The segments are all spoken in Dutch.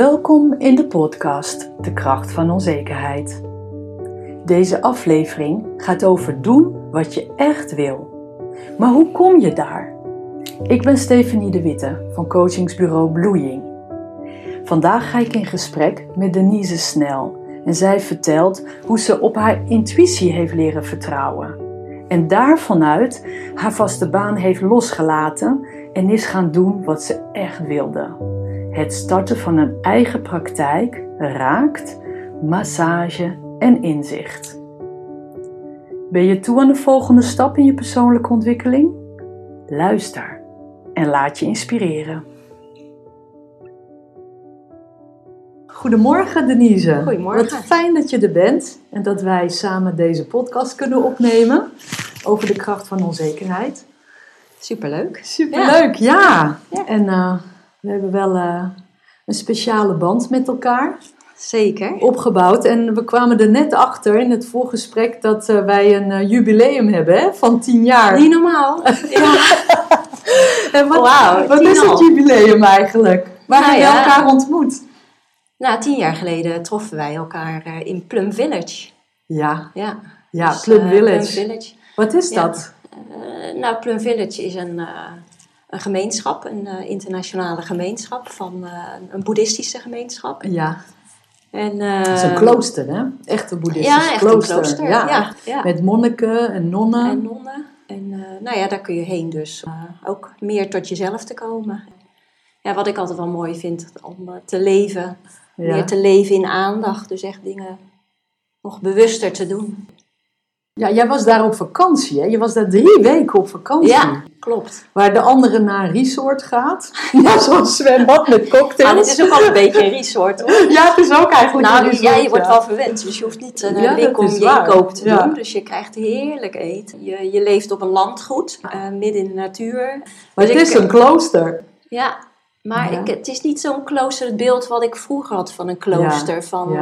Welkom in de podcast De kracht van onzekerheid. Deze aflevering gaat over doen wat je echt wil. Maar hoe kom je daar? Ik ben Stefanie de Witte van coachingsbureau Bloeiing. Vandaag ga ik in gesprek met Denise Snel en zij vertelt hoe ze op haar intuïtie heeft leren vertrouwen. En daarvanuit haar vaste baan heeft losgelaten en is gaan doen wat ze echt wilde. Het starten van een eigen praktijk raakt, massage en inzicht. Ben je toe aan de volgende stap in je persoonlijke ontwikkeling? Luister en laat je inspireren. Goedemorgen Denise. Goedemorgen. Wat fijn dat je er bent en dat wij samen deze podcast kunnen opnemen over de kracht van onzekerheid. Superleuk. Superleuk, ja. Ja. En eh, we hebben wel eh, een speciale band met elkaar Zeker. opgebouwd. En we kwamen er net achter in het voorgesprek dat eh, wij een eh, jubileum hebben hè, van 10 jaar. Niet normaal. ja. En wat Wauw, wat tien is het jubileum eigenlijk? Waar Nou hebben we ja. elkaar ontmoet? Nou, tien jaar geleden troffen wij elkaar in Plum Village. Ja, Ja, ja Dus, Plum Village. Plum Village. Wat is Ja. dat? Nou, Plum Village is een, een gemeenschap, een eh, internationale gemeenschap, van eh, een boeddhistische gemeenschap. Ja, En, het is een eh, klooster hè? Echt een boeddhistisch Ja, echt een klooster. klooster. Ja. Ja, ja. Met monniken en nonnen. En nonnen. En nou ja, daar kun je heen dus. ook meer tot jezelf te komen. Ja, wat ik altijd wel mooi vind om te leven. Ja. Meer te leven in aandacht. Dus echt dingen nog bewuster te doen. Ja, jij was daar op vakantie hè? Je was daar drie weken op vakantie. Ja, klopt. Waar de andere naar een resort gaat. Ja, zo'n zwembad met cocktails. Ah, dit is ook wel een beetje een resort hoor. Ja, het is ook eigenlijk een Nou, resort, ja, je wordt wel verwend. Dus je hoeft niet eh, naar Ja, winkel om je waar. inkoop te Ja. doen. Dus je krijgt heerlijk eten. Je, je leeft op een landgoed, eh, midden in de natuur. Maar Dus het ik- is een klooster. Ja, maar Ja. Ik, het is niet zo'n kloosterbeeld wat ik vroeger had van een klooster. Van.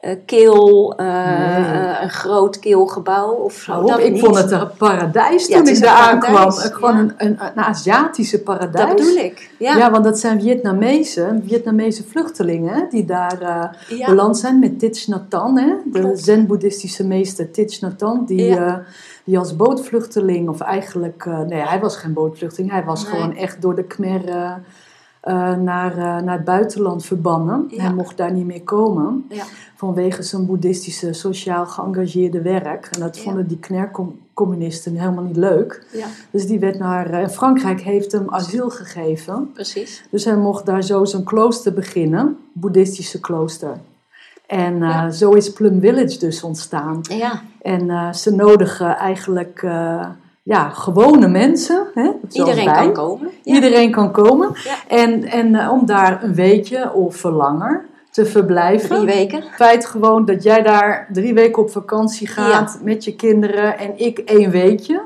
Eh, keel, eh, Nee. eh, een groot keel gebouw of zo. Dat ik niet. vond het een paradijs toen ik daar aankwam. Gewoon ja. een, een, een Aziatische paradijs. Dat bedoel ik. Ja, Ja. want dat zijn Vietnamezen, Vietnamese vluchtelingen die daar beland zijn met Thich Nhat Hanh. Hè, de zen-boeddhistische meester Thich Nhat Hanh, die, die als bootvluchteling, of eigenlijk, nee hij was geen bootvluchteling, hij was Nee. gewoon echt door de Khmer naar, eh, naar het buitenland verbannen. Ja. Hij mocht daar niet meer komen Ja. vanwege zijn boeddhistische, sociaal geëngageerde werk. En dat vonden die Khmer-communisten helemaal niet leuk. ja, Dus die werd naar, eh, Frankrijk heeft hem asiel gegeven. precies. Dus hij mocht daar zo zijn klooster beginnen, boeddhistische klooster. En eh, Ja. zo is Plum Village dus ontstaan. Ja, En eh, ze nodigen eigenlijk eh, ja, gewone mensen. Hè, iedereen wij. kan komen. Ja. Iedereen kan komen. Ja. En, en eh, om daar een weekje of langer te verblijven. Drie weken. Het feit gewoon dat jij daar drie weken op vakantie gaat met je kinderen en ik één weekje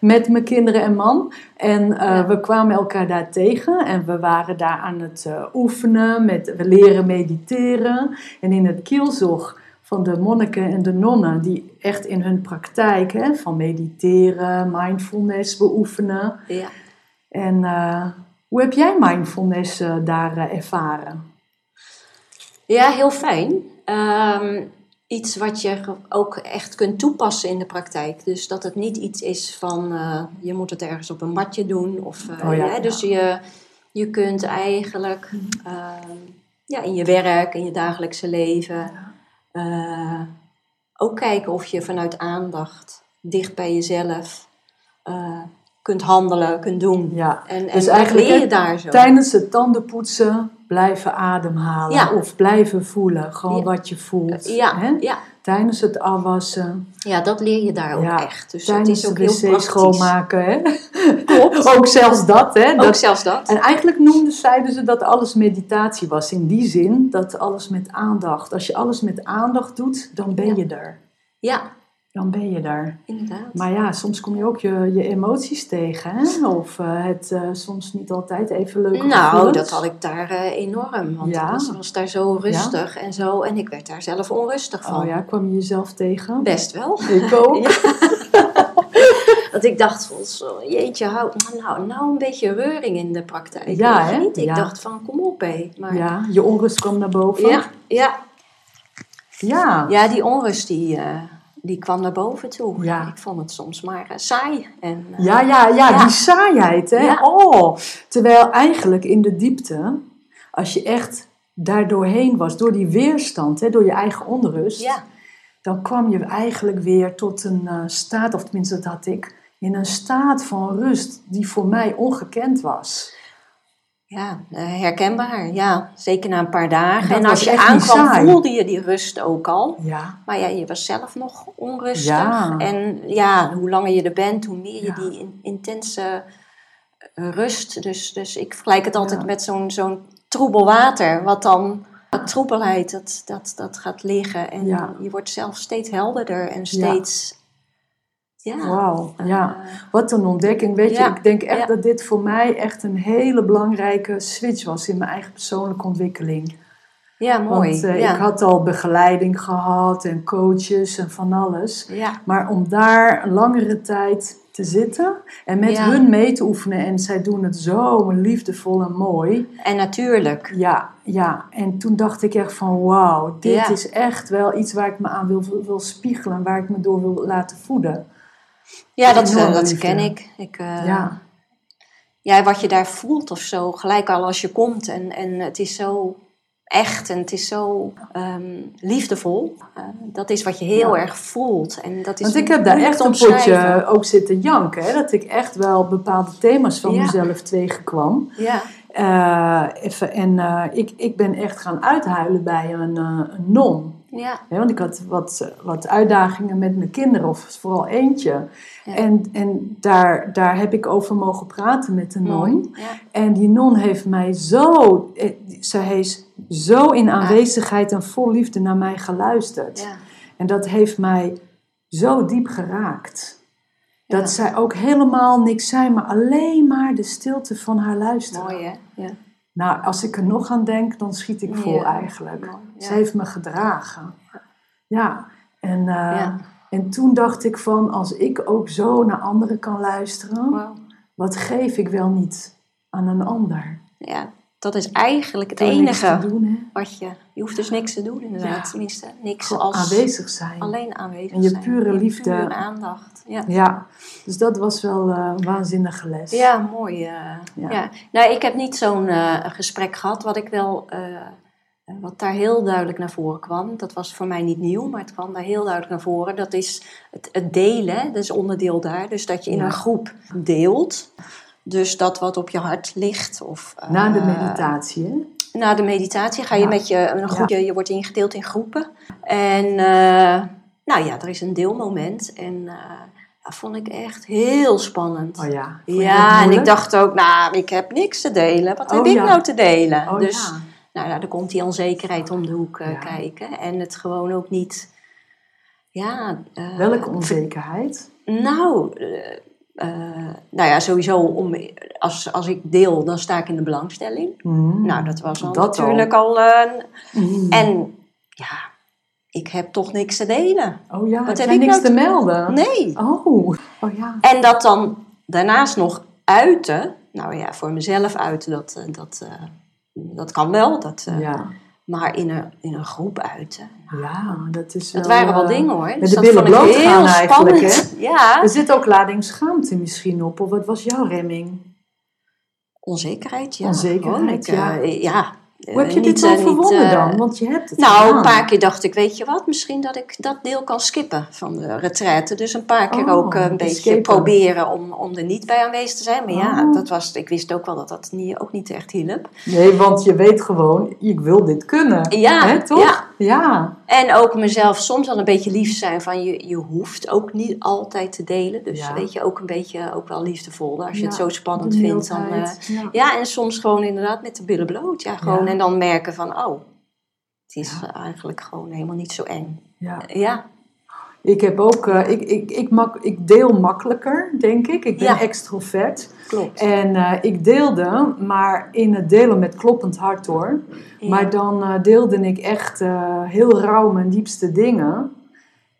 met mijn kinderen en man. En eh, Ja. we kwamen elkaar daar tegen en we waren daar aan het eh, oefenen, met, we leren mediteren. En in het kielzog van de monniken en de nonnen, die echt in hun praktijk hè, van mediteren, mindfulness beoefenen. Ja. En eh, hoe heb jij mindfulness eh, daar eh, ervaren? Ja, heel fijn. Ehm, iets wat je ook echt kunt toepassen in de praktijk. Dus dat het niet iets is van je moet het ergens op een matje doen. Of, Oh ja, ja, dus je, je kunt eigenlijk ehm, ja, in je werk, in je dagelijkse leven eh, ook kijken of je vanuit aandacht dicht bij jezelf eh, kunt handelen, kunt doen. Ja, En, en Dus eigenlijk, leer je daar zo? Tijdens het tandenpoetsen blijven ademhalen Ja. of blijven voelen, gewoon Ja. wat je voelt. ja, hè? ja, Tijdens het afwassen, ja, dat leer je daar ook Ja, echt. Dus het tijdens is ook de heel wc praktisch. schoonmaken. Hè? Klopt. ook zelfs dat, hè? Ook zelfs dat. en eigenlijk noemden, zeiden ze dat alles meditatie was. In die zin dat alles met aandacht. Als je alles met aandacht doet, dan ben Ja. je daar. Ja, Dan ben je daar. inderdaad. Maar ja, soms kom je ook je, je emoties tegen. Hè? Of eh, het eh, soms niet altijd even leuke nou, gevoelens. dat had ik daar eh, enorm. Want Ja. het was, was daar zo rustig en zo. En ik werd daar zelf onrustig van. Oh ja, kwam je jezelf tegen? Best wel. Ik ook. Want ik dacht van, zo, jeetje, hou, nou, nou een beetje reuring in de praktijk. Ja, hè? niet? Ik Ja. dacht van, kom op hé. Maar Ja, je onrust kwam naar boven. ja, ja, Ja. ja, die onrust die, die kwam naar boven toe. Ja. Ik vond het soms maar eh, saai. En, eh, Ja, ja, ja, Ja. die saaiheid, hè? Ja. Oh, terwijl eigenlijk in de diepte, als je echt daar doorheen was, door die weerstand, hè, door je eigen onrust, ja, dan kwam je eigenlijk weer tot een eh, staat, of tenminste dat had ik, in een staat van rust die voor mij ongekend was. Ja eh, herkenbaar. Ja, zeker na een paar dagen. Dat En als je aankwam, voelde je die rust ook al. Ja, Maar ja, je was zelf nog onrustig. Ja. En ja, hoe langer je er bent, hoe meer je Ja. die in- intense eh, rust. Dus, dus ik vergelijk het altijd met zo'n zo'n troebel water. Wat dan, dat troebelheid, dat, dat, dat gaat liggen. En je wordt zelf steeds helderder en steeds... Ja. wauw. Ja. eh, Wat een ontdekking. Weet je, Ja, ik denk echt ja. dat dit voor mij echt een hele belangrijke switch was in mijn eigen persoonlijke ontwikkeling. ja, mooi. Want eh, ja. ik had al begeleiding gehad en coaches en van alles. ja. Maar om daar een langere tijd te zitten en met Ja. hun mee te oefenen. En zij doen het zo liefdevol en mooi. En natuurlijk. Ja, ja. En toen dacht ik echt van wauw, dit Ja. is echt wel iets waar ik me aan wil, wil spiegelen. Waar ik me door wil laten voeden. Ja, dat, dat ken ik. ik eh, Ja, ja, wat je daar voelt of zo, gelijk al als je komt. En, en het is zo echt en het is zo ehm, liefdevol. Eh, dat is wat je heel Ja. erg voelt. En dat is Want ik heb daar echt een potje ook zitten janken. Hè? Dat ik echt wel bepaalde thema's van Ja. mezelf tegenkwam. Ja, Eh, even, en ik, ik ben echt gaan uithuilen bij een, een non. Ja, want ik had wat, wat uitdagingen met mijn kinderen, of vooral eentje. Ja. En, en daar, daar heb ik over mogen praten met de non. mooi. Ja, En die non heeft mij zo, eh, zij is zo in aanwezigheid en vol liefde naar mij geluisterd. En dat heeft mij zo diep geraakt. Dat zij ook helemaal niks zei, maar alleen maar de stilte van haar luisteren. mooi hè? Ja, Nou, als ik er nog aan denk, dan schiet ik vol Ja, eigenlijk. mooi, ja. Ze heeft me gedragen. Ja, en, eh, Ja. en toen dacht ik van, als ik ook zo naar anderen kan luisteren, wat geef ik wel niet aan een ander? Ja, dat is eigenlijk het Door enige doen, wat je... Je hoeft dus niks te doen inderdaad, Ja. tenminste. Niks als aanwezig zijn. alleen aanwezig En je zijn. pure liefde. pure aandacht. Ja. Ja, dus dat was wel eh, een waanzinnige les. Ja, mooi. eh, Ja. ja. Nou, ik heb niet zo'n eh, gesprek gehad. Wat ik wel, wat daar heel duidelijk naar voren kwam. Dat was voor mij niet nieuw, maar het kwam daar heel duidelijk naar voren. Dat is het, het delen, dat is onderdeel daar. Dus dat je in een groep deelt. Dus dat wat op je hart ligt. Of, eh, Na de meditatie, hè? Na de meditatie ga je Ja. met je, een groep, je, je wordt ingedeeld in groepen. En eh, nou ja, er is een deelmoment. En eh, dat vond ik echt heel spannend. Oh ja. Ja, en ik dacht ook, nou, ik heb niks te delen. Wat Oh, heb ik ja. nou te delen? Oh dus ja. nou, ja, dan komt die onzekerheid om de hoek eh, Ja. kijken. En het gewoon ook niet... Ja, eh, Welke onzekerheid? Nou, eh, eh, nou ja, sowieso om, als, als ik deel, dan sta ik in de belangstelling. Mm. Nou, dat was al Dat al. natuurlijk al... eh, Mm. en ja, ik heb toch niks te delen. Oh ja, Wat heb ik niks nou te melden? Nee. Oh, oh ja. En dat dan daarnaast nog uiten. Nou ja, voor mezelf uiten, dat, eh, dat, eh, dat kan wel. Dat, eh, Ja, Maar in een, in een groep uiten. ja, dat is Dat wel, waren wel eh, dingen hoor. met Dus de dat billen bloot gaan eigenlijk, spannend. Ja. Er zit ook lading schaamte misschien op. Of wat was jouw remming? Onzekerheid, ja. Onzekerheid, ja. eh, ja. Hoe heb je eh, dit niet, zo eh, niet, verwonnen eh, dan? Want je hebt het Nou, gedaan. een paar keer dacht ik, weet je wat, misschien dat ik dat deel kan skippen van de retraite. Dus een paar keer Oh, ook eh, een beetje proberen om, om er niet bij aanwezig te zijn. Maar ja, Oh. dat was, ik wist ook wel dat dat niet, ook niet echt hielp. Nee, want je weet gewoon, ik wil dit kunnen. Ja, Hè, toch? Ja. En ook mezelf soms wel een beetje lief zijn van je, je hoeft ook niet altijd te delen. Dus Ja. weet je, ook een beetje ook wel liefdevol. Als je Ja, het zo spannend vindt. Dan, eh, ja. ja, en soms gewoon inderdaad met de billen bloot. Ja, gewoon. Ja. En dan merken van, oh, het is Ja. eigenlijk gewoon helemaal niet zo eng. ja. Ja, Ik heb ook, eh, ik, ik, ik, mak, ik deel makkelijker, denk ik. Ik ben Ja. extrovert. klopt. En eh, ik deelde, maar in het delen met kloppend hart hoor. Ja. Maar dan eh, deelde ik echt heel rauw mijn diepste dingen.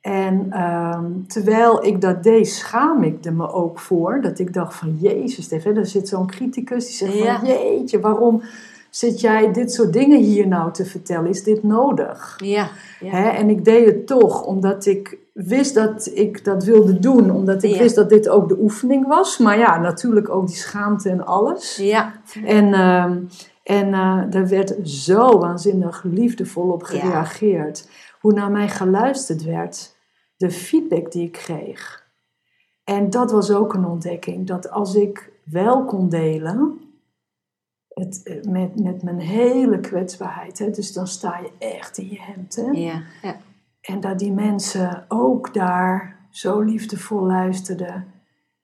En ehm, terwijl ik dat deed, schaam ik er me ook voor. Dat ik dacht van, jezus, er zit zo'n criticus die zegt Ja. van, jeetje, waarom zit jij dit soort dingen hier nou te vertellen? Is dit nodig? Ja, ja. Hè? En ik deed het toch, omdat ik wist dat ik dat wilde doen. Omdat ik Ja. wist dat dit ook de oefening was. Maar ja, natuurlijk ook die schaamte en alles. ja. En, ehm, en eh, daar werd zo waanzinnig liefdevol op Ja. gereageerd. Hoe naar mij geluisterd werd. De feedback die ik kreeg. En dat was ook een ontdekking. Dat als ik wel kon delen. Het, met, met mijn hele kwetsbaarheid. Hè, dus dan sta je echt in je hemd. Hè? ja, ja. En dat die mensen ook daar zo liefdevol luisterden.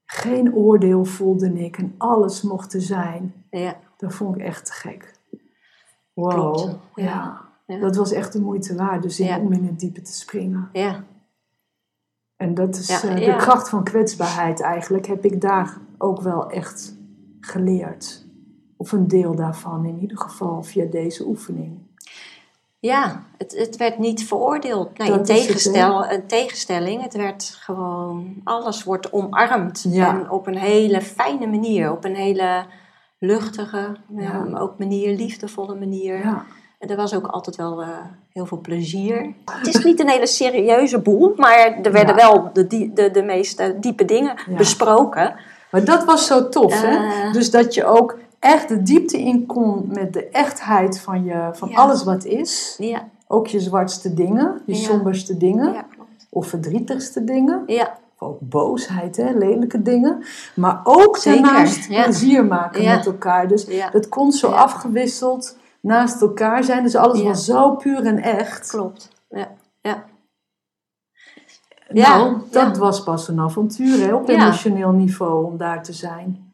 Geen oordeel voelde ik en alles mocht er zijn. ja. Dat vond ik echt te gek. Wow. Klopt, Ja. Dat was echt de moeite waard. Dus in, om in het diepe te springen. ja. En dat is eh, de kracht van kwetsbaarheid eigenlijk. Heb ik daar ook wel echt geleerd. Of een deel daarvan in ieder geval via deze oefening. Ja, het, het werd niet veroordeeld. Nee, in, het, tegenstel, een tegenstelling. Het werd gewoon, alles wordt omarmd. Ja. En op een hele fijne manier. Op een hele luchtige, Ja. maar ook manier, liefdevolle manier. Ja. En er was ook altijd wel eh, heel veel plezier. Het is niet een hele serieuze boel, maar er werden Ja. wel de, de, de meeste diepe dingen besproken. Maar dat was zo tof, hè? Eh. Dus dat je ook echt de diepte in kon met de echtheid van, je, van Ja. alles wat is. Ja, Ook je zwartste dingen, je Ja. somberste dingen. ja klopt. Of verdrietigste dingen. Ja, Of ook boosheid, hè? lelijke dingen. Maar ook daarnaast plezier maken met elkaar. Dus dat kon zo afgewisseld naast elkaar zijn. Dus alles was zo puur en echt. klopt. Ja, ja. Nou, dat was pas een avontuur hè, op emotioneel niveau om daar te zijn.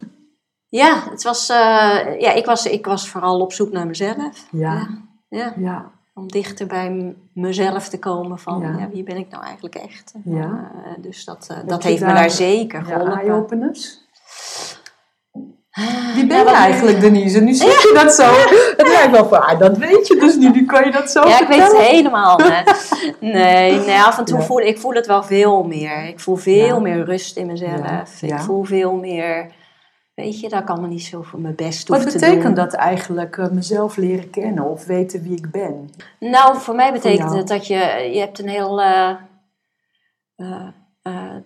Ja, het was, eh, ja ik, was, ik was vooral op zoek naar mezelf. Ja, Ja, ja. Om dichter bij mezelf te komen van Ja. ja. wie ben ik nou eigenlijk echt. Ja. Eh, dus dat, eh, dat heeft me daar- zeker ja geholpen. eye-openers. Wie ben Ja, je eigenlijk, Denise? Nu zeg je dat zo. Het lijkt wel van, ah, dat weet je dus niet. Nu kan je dat zo Ja, ik weet het helemaal. niet. Nee, nee af en toe voel ik voel het wel veel meer. Ik voel veel meer rust in mezelf. Ik voel veel meer, weet je, daar kan me niet zo voor mijn best Wat hoeven te betekent doen. dat eigenlijk, eh, mezelf leren kennen of weten wie ik ben? Nou, voor mij betekent het dat je, je hebt een heel eh, eh,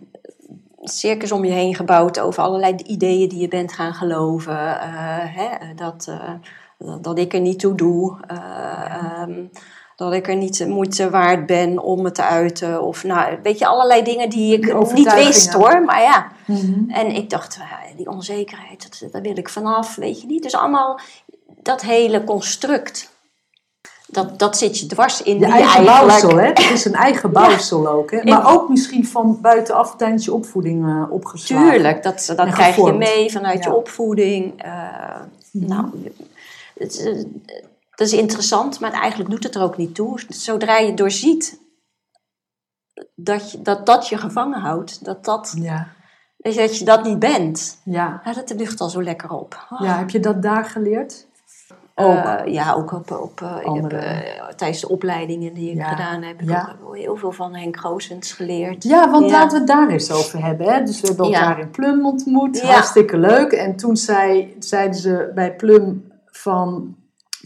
circus om je heen gebouwd over allerlei ideeën die je bent gaan geloven. hè, dat, dat- dat ik er niet toe doe. eh, ehm, dat ik er niet moeite waard ben om het te uiten. Of nou, weet je, allerlei dingen die ik niet wist hoor. Maar ja, Mhm. en ik dacht, ah, die onzekerheid, dat, daar wil ik vanaf, weet je niet. Dus allemaal dat hele construct. Dat, dat zit je dwars in. Je die eigen bouwsel, hè? Het is een eigen bouwsel ook, hè? Maar ook misschien van buitenaf tijdens je opvoeding eh opgeslagen. Tuurlijk, dat, dat krijg je mee vanuit je opvoeding. eh, Nou, het, eh, dat is interessant, maar eigenlijk doet het er ook niet toe. Zodra je doorziet dat je, dat, dat je gevangen houdt, dat, dat, Ja, dat je dat niet bent, ja. ja, dat lucht al zo lekker op. Oh. ja, heb je dat daar geleerd? Eh, ja, ook op, op eh, heb, eh, tijdens de opleidingen die ik Ja. gedaan heb, heb Ja. ik ook heel veel van Henk Goosens geleerd. Ja, want Ja. laten we het daar eens over hebben. Hè? Dus we hebben elkaar in Plum ontmoet. Hartstikke leuk. En toen zei, zeiden ze bij Plum van...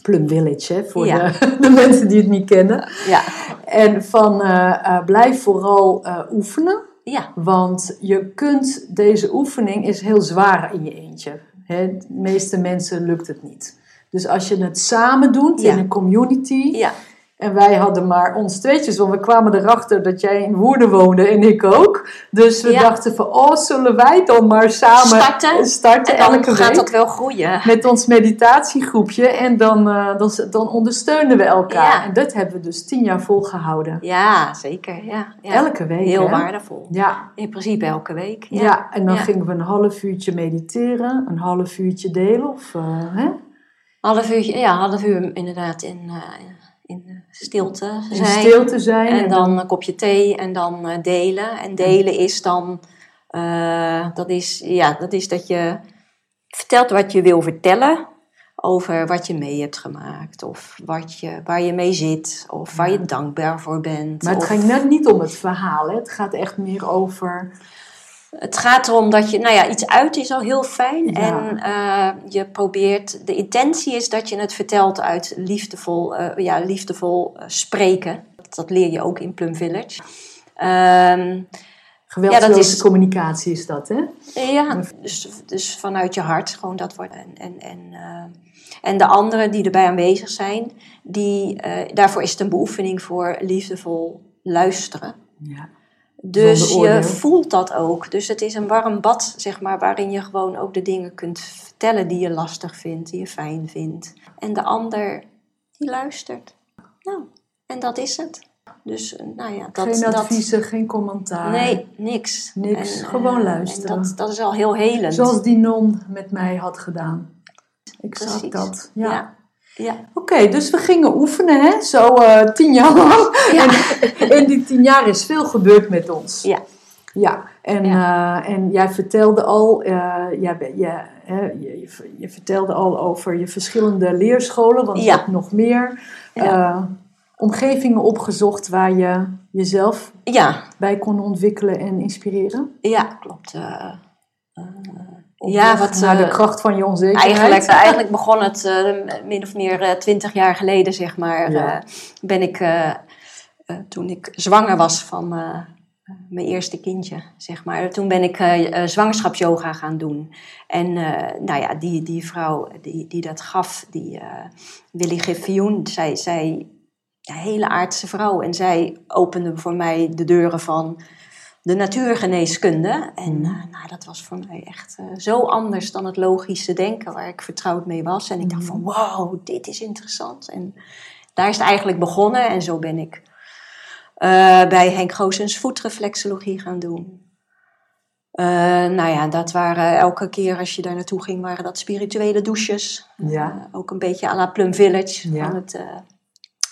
Plum Village, hè, voor Ja. de, de mensen die het niet kennen. Ja, En van eh, eh, blijf vooral eh, oefenen. ja, Want je kunt, deze oefening is heel zwaar in je eentje. Hè? De meeste mensen lukt het niet. Dus als je het samen doet Ja. in een community. ja, En wij hadden maar ons tweetjes, want we kwamen erachter dat jij in Woerden woonde en ik ook. Dus we Ja. dachten van, oh, zullen wij dan maar samen Starten. starten en dan elke gaat week dat wel groeien. met ons meditatiegroepje. En dan, eh, dan, dan ondersteunen we elkaar. Ja. En dat hebben we dus tien jaar volgehouden. Ja, zeker. Ja, ja. Elke week, Heel hè? waardevol. Ja, In principe elke week. Ja, en dan gingen we een half uurtje mediteren, een half uurtje delen. Of, hè? Half uur, ja, half uur inderdaad in, eh, in eh, stilte In zijn. stilte zijn. En dan een kopje thee en dan eh, delen. En delen is dan, eh, dat, is, ja, dat is dat je vertelt wat je wil vertellen over wat je mee hebt gemaakt. Of wat je, waar je mee zit. Of waar je dankbaar voor bent. Maar het of- ging net niet om het verhaal, hè? het gaat echt meer over. Het gaat erom dat je, nou ja, iets uit is al heel fijn. Ja. En eh, je probeert, de intentie is dat je het vertelt uit liefdevol, eh, ja, liefdevol eh, spreken. Dat leer je ook in Plum Village. Ehm, Geweldloze Ja, dat is- communicatie is dat, hè? ja, dus, dus vanuit je hart gewoon dat wordt. En, en, en, en de anderen die erbij aanwezig zijn, die, daarvoor is het een beoefening voor liefdevol luisteren. Ja. Dus je voelt dat ook. Dus het is een warm bad, zeg maar, waarin je gewoon ook de dingen kunt vertellen die je lastig vindt, die je fijn vindt. En de ander, die luistert. Nou, en dat is het. Dus, eh, nou ja, dat... geen dat, adviezen, geen commentaar. Nee, niks. Niks, En, gewoon eh, luisteren. En dat, dat is al heel helend. Zoals die non met mij had gedaan. Exact Precies. dat. Ja. Ja. Ja. Oké, dus we gingen oefenen, hè? Zo eh, tien jaar lang. Ja. En in die tien jaar is veel gebeurd met ons. Ja. Ja, en, eh, en jij vertelde al, eh, jij, hè, je, je, je vertelde al over je verschillende leerscholen, want je hebt nog meer Ja. omgevingen opgezocht waar je jezelf Ja, bij kon ontwikkelen en inspireren. ja, klopt. Eh, eh, ja, wat... naar de eh, kracht van je onzekerheid. Eigenlijk, eigenlijk begon het eh, min of meer twintig jaar geleden, zeg maar. Ja. eh, ben ik, eh, eh, toen ik zwanger was van eh, mijn eerste kindje, zeg maar. Toen ben ik eh, eh, zwangerschapsyoga gaan doen. En eh, nou ja, die, die vrouw die, die dat gaf, die eh, Willy Giffioen, zij, zij, ja, hele aardse vrouw. En zij opende voor mij de deuren van de natuurgeneeskunde. En Mhm. eh, nou, dat was voor mij echt eh, zo anders dan het logische denken waar ik vertrouwd mee was. En ik dacht van, wow, dit is interessant. En daar is het eigenlijk begonnen. En zo ben ik eh, bij Henk Goossens voetreflexologie gaan doen. Nou ja, dat waren elke keer als je daar naartoe ging, waren dat spirituele douches. Ja. Ook een beetje à la Plum Village. Ja. Van het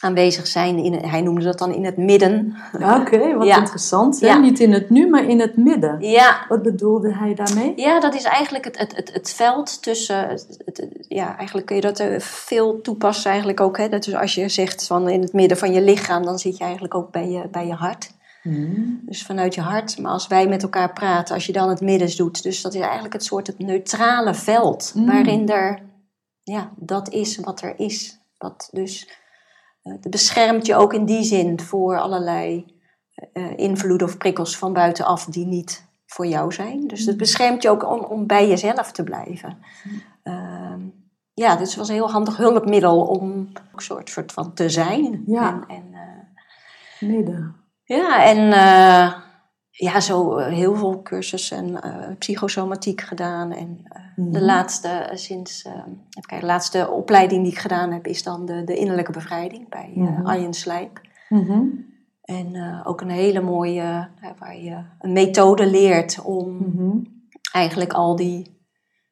aanwezig zijn, in, hij noemde dat dan in het midden. Oké, wat Ja. interessant. Hè? Ja. Niet in het nu, maar in het midden. Ja, Wat bedoelde hij daarmee? Ja, dat is eigenlijk het, het, het, het veld tussen. Het, het- ja, eigenlijk kun je dat eh, veel toepassen, eigenlijk ook. Hè? Dat dus als je zegt van in het midden van je lichaam, dan zit je eigenlijk ook bij je, bij je hart. Hmm. Dus vanuit je hart. Maar als wij met elkaar praten, als je dan het midden doet. Dus dat is eigenlijk het soort het neutrale veld. Mm. Waarin er, ja, dat is wat er is. Wat dus, het beschermt je ook in die zin voor allerlei eh, invloeden of prikkels van buitenaf die niet voor jou zijn. Dus het beschermt je ook om, om bij jezelf te blijven. Ehm, ja, dus het was een heel handig hulpmiddel om een soort, soort van te zijn. Ja. En, en, eh, Midden. ja, en eh, ja, zo eh, heel veel cursussen en eh, psychosomatiek gedaan. En eh, de Mhm. laatste, eh, sinds, kijken, de laatste opleiding die ik gedaan heb, is dan de, de innerlijke bevrijding bij Mhm. Arjen Slijp. Mhm. En ook een hele mooie, waar je een methode leert om Mhm. eigenlijk al die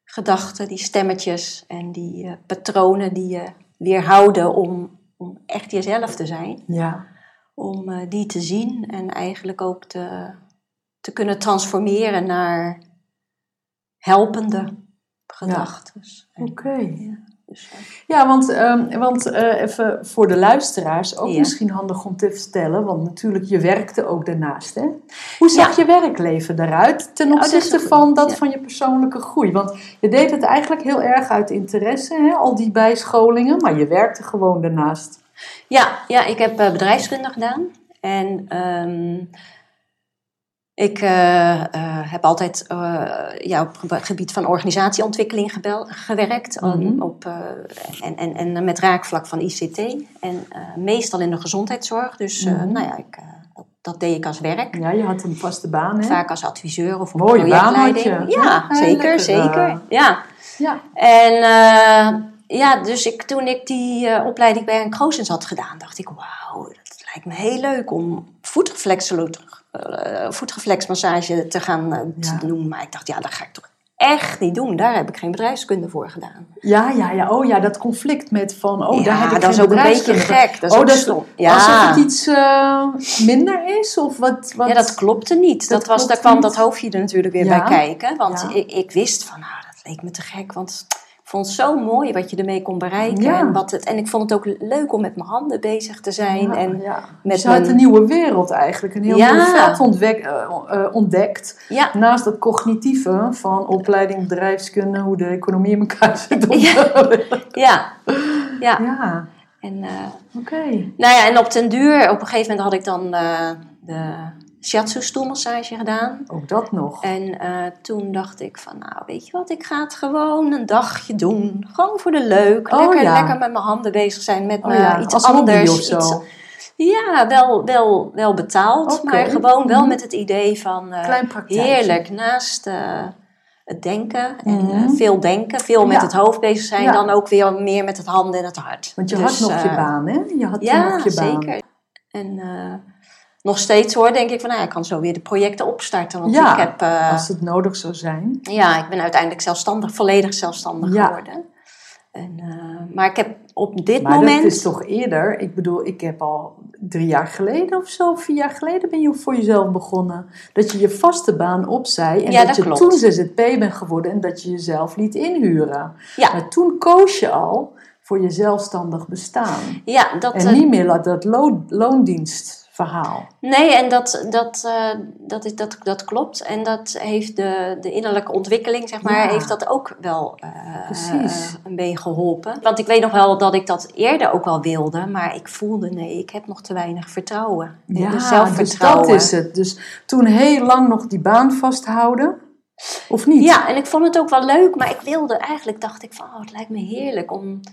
gedachten, die stemmetjes en die patronen die je weerhouden om, om echt jezelf te zijn Ja. om die te zien en eigenlijk ook te, te kunnen transformeren naar helpende gedachten. Oké. Ja, dus, eh, Ja, want, ehm, want eh, even voor de luisteraars ook Ja. misschien handig om te vertellen, want natuurlijk je werkte ook daarnaast. Hè? Hoe zag je werkleven eruit ten opzichte van dat ja. van je persoonlijke groei? Want je deed het eigenlijk heel erg uit interesse, hè? al die bijscholingen, maar je werkte gewoon daarnaast. ja, ja, ik heb eh, bedrijfskunde gedaan en ehm, ik eh, eh, heb altijd eh, ja, op het gebied van organisatieontwikkeling gebel- gewerkt en op, en, en, en met raakvlak van ICT en meestal in de gezondheidszorg. Dus Mhm. nou ja, ik, dat, deed ik als werk. Ja, je had een vaste baan, hè? Vaak als adviseur of een Mooie baan had projectleiding. je. Ja, Ja, zeker, lekker, zeker. Ja. Ja. En ja, dus ik, toen ik die opleiding bij een Kroosens had gedaan, dacht ik, wauw, dat lijkt me heel leuk om voetreflexolo- eh, voetreflexmassage te gaan eh, Ja. te doen. Maar ik dacht, ja, dat ga ik toch echt niet doen. Daar heb ik geen bedrijfskunde voor gedaan. Ja, ja, ja. Oh ja, dat conflict met van, oh, ja, daar heb ik dat is ook een beetje gek. Dat is oh, dat stom. Ja. Alsof het iets eh, minder is? Of wat, wat? Ja, dat klopte niet. Dat Dat was, daar kwam niet. dat hoofdje er natuurlijk weer Ja. bij kijken. Want ik, ik wist van, nou, dat leek me te gek. Want vond het zo mooi wat je ermee kon bereiken. Ja. En, wat het, en ik vond het ook leuk om met mijn handen bezig te zijn. Ja, en ja. met Dus mijn- een nieuwe wereld eigenlijk, een heel nieuw veld eh, eh, ontdekt. Naast dat cognitieve van opleiding bedrijfskunde, hoe de economie in elkaar zit. Ja. ja, ja. ja, En, oké. nou ja, en op den duur, op een gegeven moment had ik dan de shiatsu stoelmassage gedaan. Ook dat nog. En eh, toen dacht ik van, nou weet je wat, ik ga het gewoon een dagje doen. Gewoon voor de leuk. Oh, lekker, ja. lekker met mijn handen bezig zijn, met Oh me ja, iets als anders. of zo. iets- ja, wel, wel, wel betaald, maar gewoon wel Mhm. met het idee van eh, Klein heerlijk naast eh, het denken en Mhm. veel denken, veel met Ja. het hoofd bezig zijn, dan ook weer meer met het handen en het hart. Want je Dus, had nog je baan, hè? Je had Ja, nog je baan. zeker. En nog steeds hoor, denk ik van, nou, ja, ik kan zo weer de projecten opstarten. Want Ja, ik heb, eh, Als het nodig zou zijn. ja, ik ben uiteindelijk zelfstandig, volledig zelfstandig Ja. geworden. En, eh, maar ik heb op dit Maar moment... dat is toch eerder. Ik bedoel, ik heb al drie jaar geleden of zo, vier jaar geleden ben je voor jezelf begonnen. Dat je je vaste baan opzij en Ja, dat, dat je klopt. toen ZZP bent geworden en dat je jezelf liet inhuren. Ja. Maar toen koos je al voor je zelfstandig bestaan. Ja, dat, En eh, niet meer dat- dat loondienstverhaal. nee, en dat, dat, eh, dat, is, dat, dat klopt. En dat heeft de, de innerlijke ontwikkeling, zeg maar, Ja. heeft dat ook wel eh, Precies. een beetje geholpen. Want ik weet nog wel dat ik dat eerder ook wel wilde, maar ik voelde, nee, ik heb nog te weinig vertrouwen. Ja, dus dus zelfvertrouwen. dat is het. Dus toen heel lang nog die baan vasthouden. Of niet? Ja, en ik vond het ook wel leuk, maar ik wilde eigenlijk, dacht ik van, oh, het lijkt me heerlijk om, eh,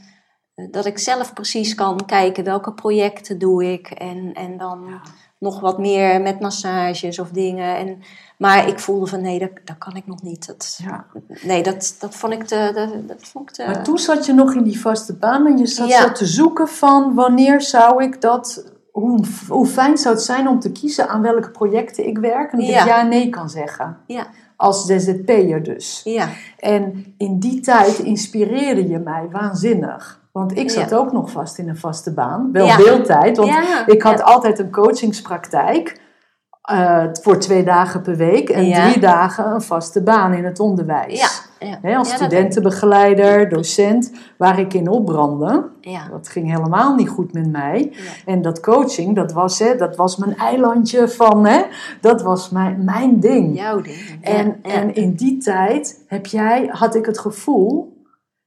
dat ik zelf precies kan kijken welke projecten doe ik en, en dan nog wat meer met massages of dingen. En, maar ik voelde van, nee, dat, dat kan ik nog niet. Dat, Ja. Nee, dat, dat vond ik te... Dat, dat vond ik te Maar toen zat je nog in die vaste baan en je zat Ja. zo te zoeken van wanneer zou ik dat, hoe, hoe fijn zou het zijn om te kiezen aan welke projecten ik werk en dat ik ja nee kan zeggen. Ja, Als ZZP'er dus. ja, En in die tijd inspireerde je mij waanzinnig. Want ik zat Ja. ook nog vast in een vaste baan. Wel deeltijd, want ik had altijd een coachingspraktijk. Eh, voor twee dagen per week en Ja. drie dagen een vaste baan in het onderwijs. ja, als studentenbegeleider, docent, waar ik in opbrandde. Ja, Dat ging helemaal niet goed met mij. En dat coaching, dat was, hè, dat was mijn eilandje van, hè, dat was mijn, mijn ding. jouw ding. En, en in die tijd heb jij, had ik het gevoel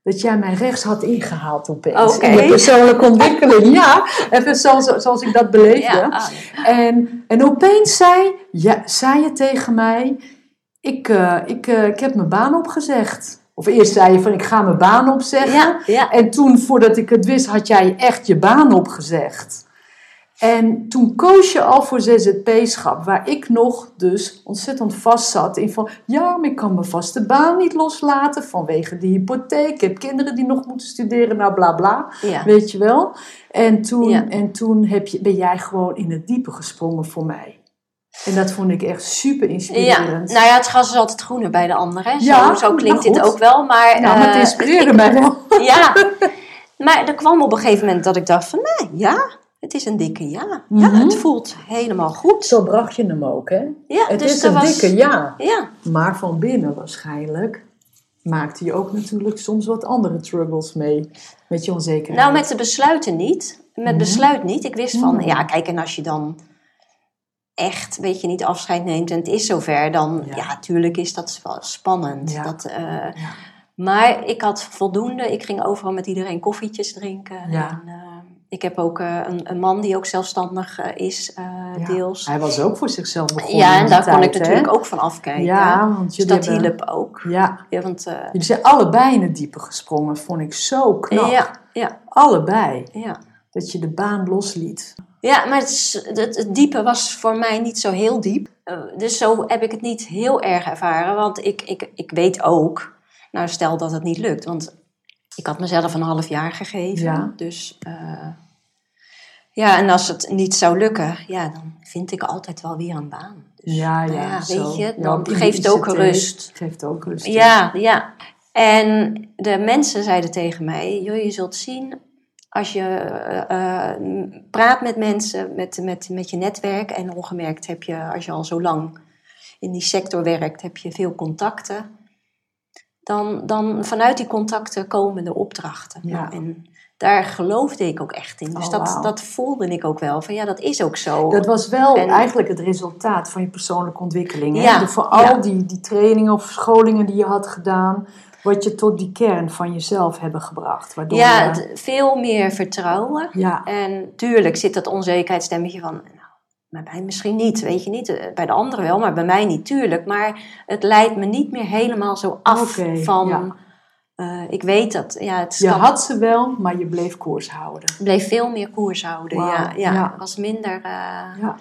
dat jij mij rechts had ingehaald opeens. Oké. In mijn persoonlijke ontwikkeling, ja. Even zoals, zoals ik dat beleefde. ja, ah, En, en opeens zei, ja, zei je tegen mij, ik, eh, ik, eh, ik heb mijn baan opgezegd. Of eerst zei je van, ik ga mijn baan opzeggen. ja, ja. En toen, voordat ik het wist, had jij echt je baan opgezegd. En toen koos je al voor ZZP-schap, waar ik nog dus ontzettend vast zat in van, ja, maar ik kan mijn vaste baan niet loslaten vanwege de hypotheek. Ik heb kinderen die nog moeten studeren, nou bla bla, ja. weet je wel. En toen, Ja. en toen heb je, ben jij gewoon in het diepe gesprongen voor mij. En dat vond ik echt super Ja, inspirerend. nou ja, het gras is altijd groener bij de anderen. Zo, Ja, zo klinkt nou dit goed. ook wel. Maar, Ja, maar het eh, inspireerde mij wel. Ja, maar er kwam op een gegeven moment dat ik dacht van, nee, ja, het is een dikke ja. Ja, Mhm. het voelt helemaal goed. Zo bracht je hem ook, hè? Ja, Het dus is een was, dikke ja. Ja, Maar van binnen waarschijnlijk maakte je ook natuurlijk soms wat andere struggles mee met je onzekerheid. nou met de besluiten niet. Met Mhm. besluit niet. Ik wist van, Mhm. ja, kijk, en als je dan echt, weet je, niet afscheid neemt en het is zover, dan, Ja. ja, natuurlijk is dat wel spannend. Ja. Dat, eh, Ja. Maar ik had voldoende. Ik ging overal met iedereen koffietjes drinken. Ja. En, eh, ik heb ook eh, een, een man die ook zelfstandig eh, is, eh, Ja. deels. Hij was ook voor zichzelf begonnen. Ja, en daar kon ik natuurlijk ook van afkijken. Ja, want dus dat hebben- hielp ook. Ja, Ja, want, jullie zijn allebei in het diepe gesprongen. Vond ik zo knap. ja, ja, Allebei. ja. Dat je de baan losliet. ja, maar het, het, het diepe was voor mij niet zo heel diep. Dus zo heb ik het niet heel erg ervaren. Want ik, ik, ik weet ook, nou stel dat het niet lukt. Want ik had mezelf een half jaar gegeven. Ja. Dus eh, ja, en als het niet zou lukken, ja, dan vind ik altijd wel weer een baan. Dus, Ja, ja. nou ja, zo. weet je, dan geeft ook rust. Geeft ook rust. Ja, ja. En de mensen zeiden tegen mij: joh, je zult zien als je eh, eh, praat met mensen, met, met, met je netwerk. En ongemerkt heb je, als je al zo lang in die sector werkt, heb je veel contacten. Dan, dan vanuit die contacten komen de opdrachten. Ja. Nou, en daar geloofde ik ook echt in. Dus Oh, dat, dat voelde ik ook wel. Van ja, dat is ook zo. Dat was wel En- eigenlijk het resultaat van je persoonlijke ontwikkeling. Ja, De- voor al ja. die, die trainingen of scholingen die je had gedaan, wat je tot die kern van jezelf hebben gebracht. Waardoor ja, je- veel meer vertrouwen. ja, En tuurlijk zit dat onzekerheidsstemmetje van... Nou, bij mij misschien niet, weet je niet. Eh, Bij de anderen wel, maar bij mij niet, tuurlijk. Maar het leidt me niet meer helemaal zo af van... ja. eh, ik weet dat, ja, het je had ze wel, maar je bleef koers houden. bleef veel meer koers houden. Ja, ja, ja. was minder... eh, Ja.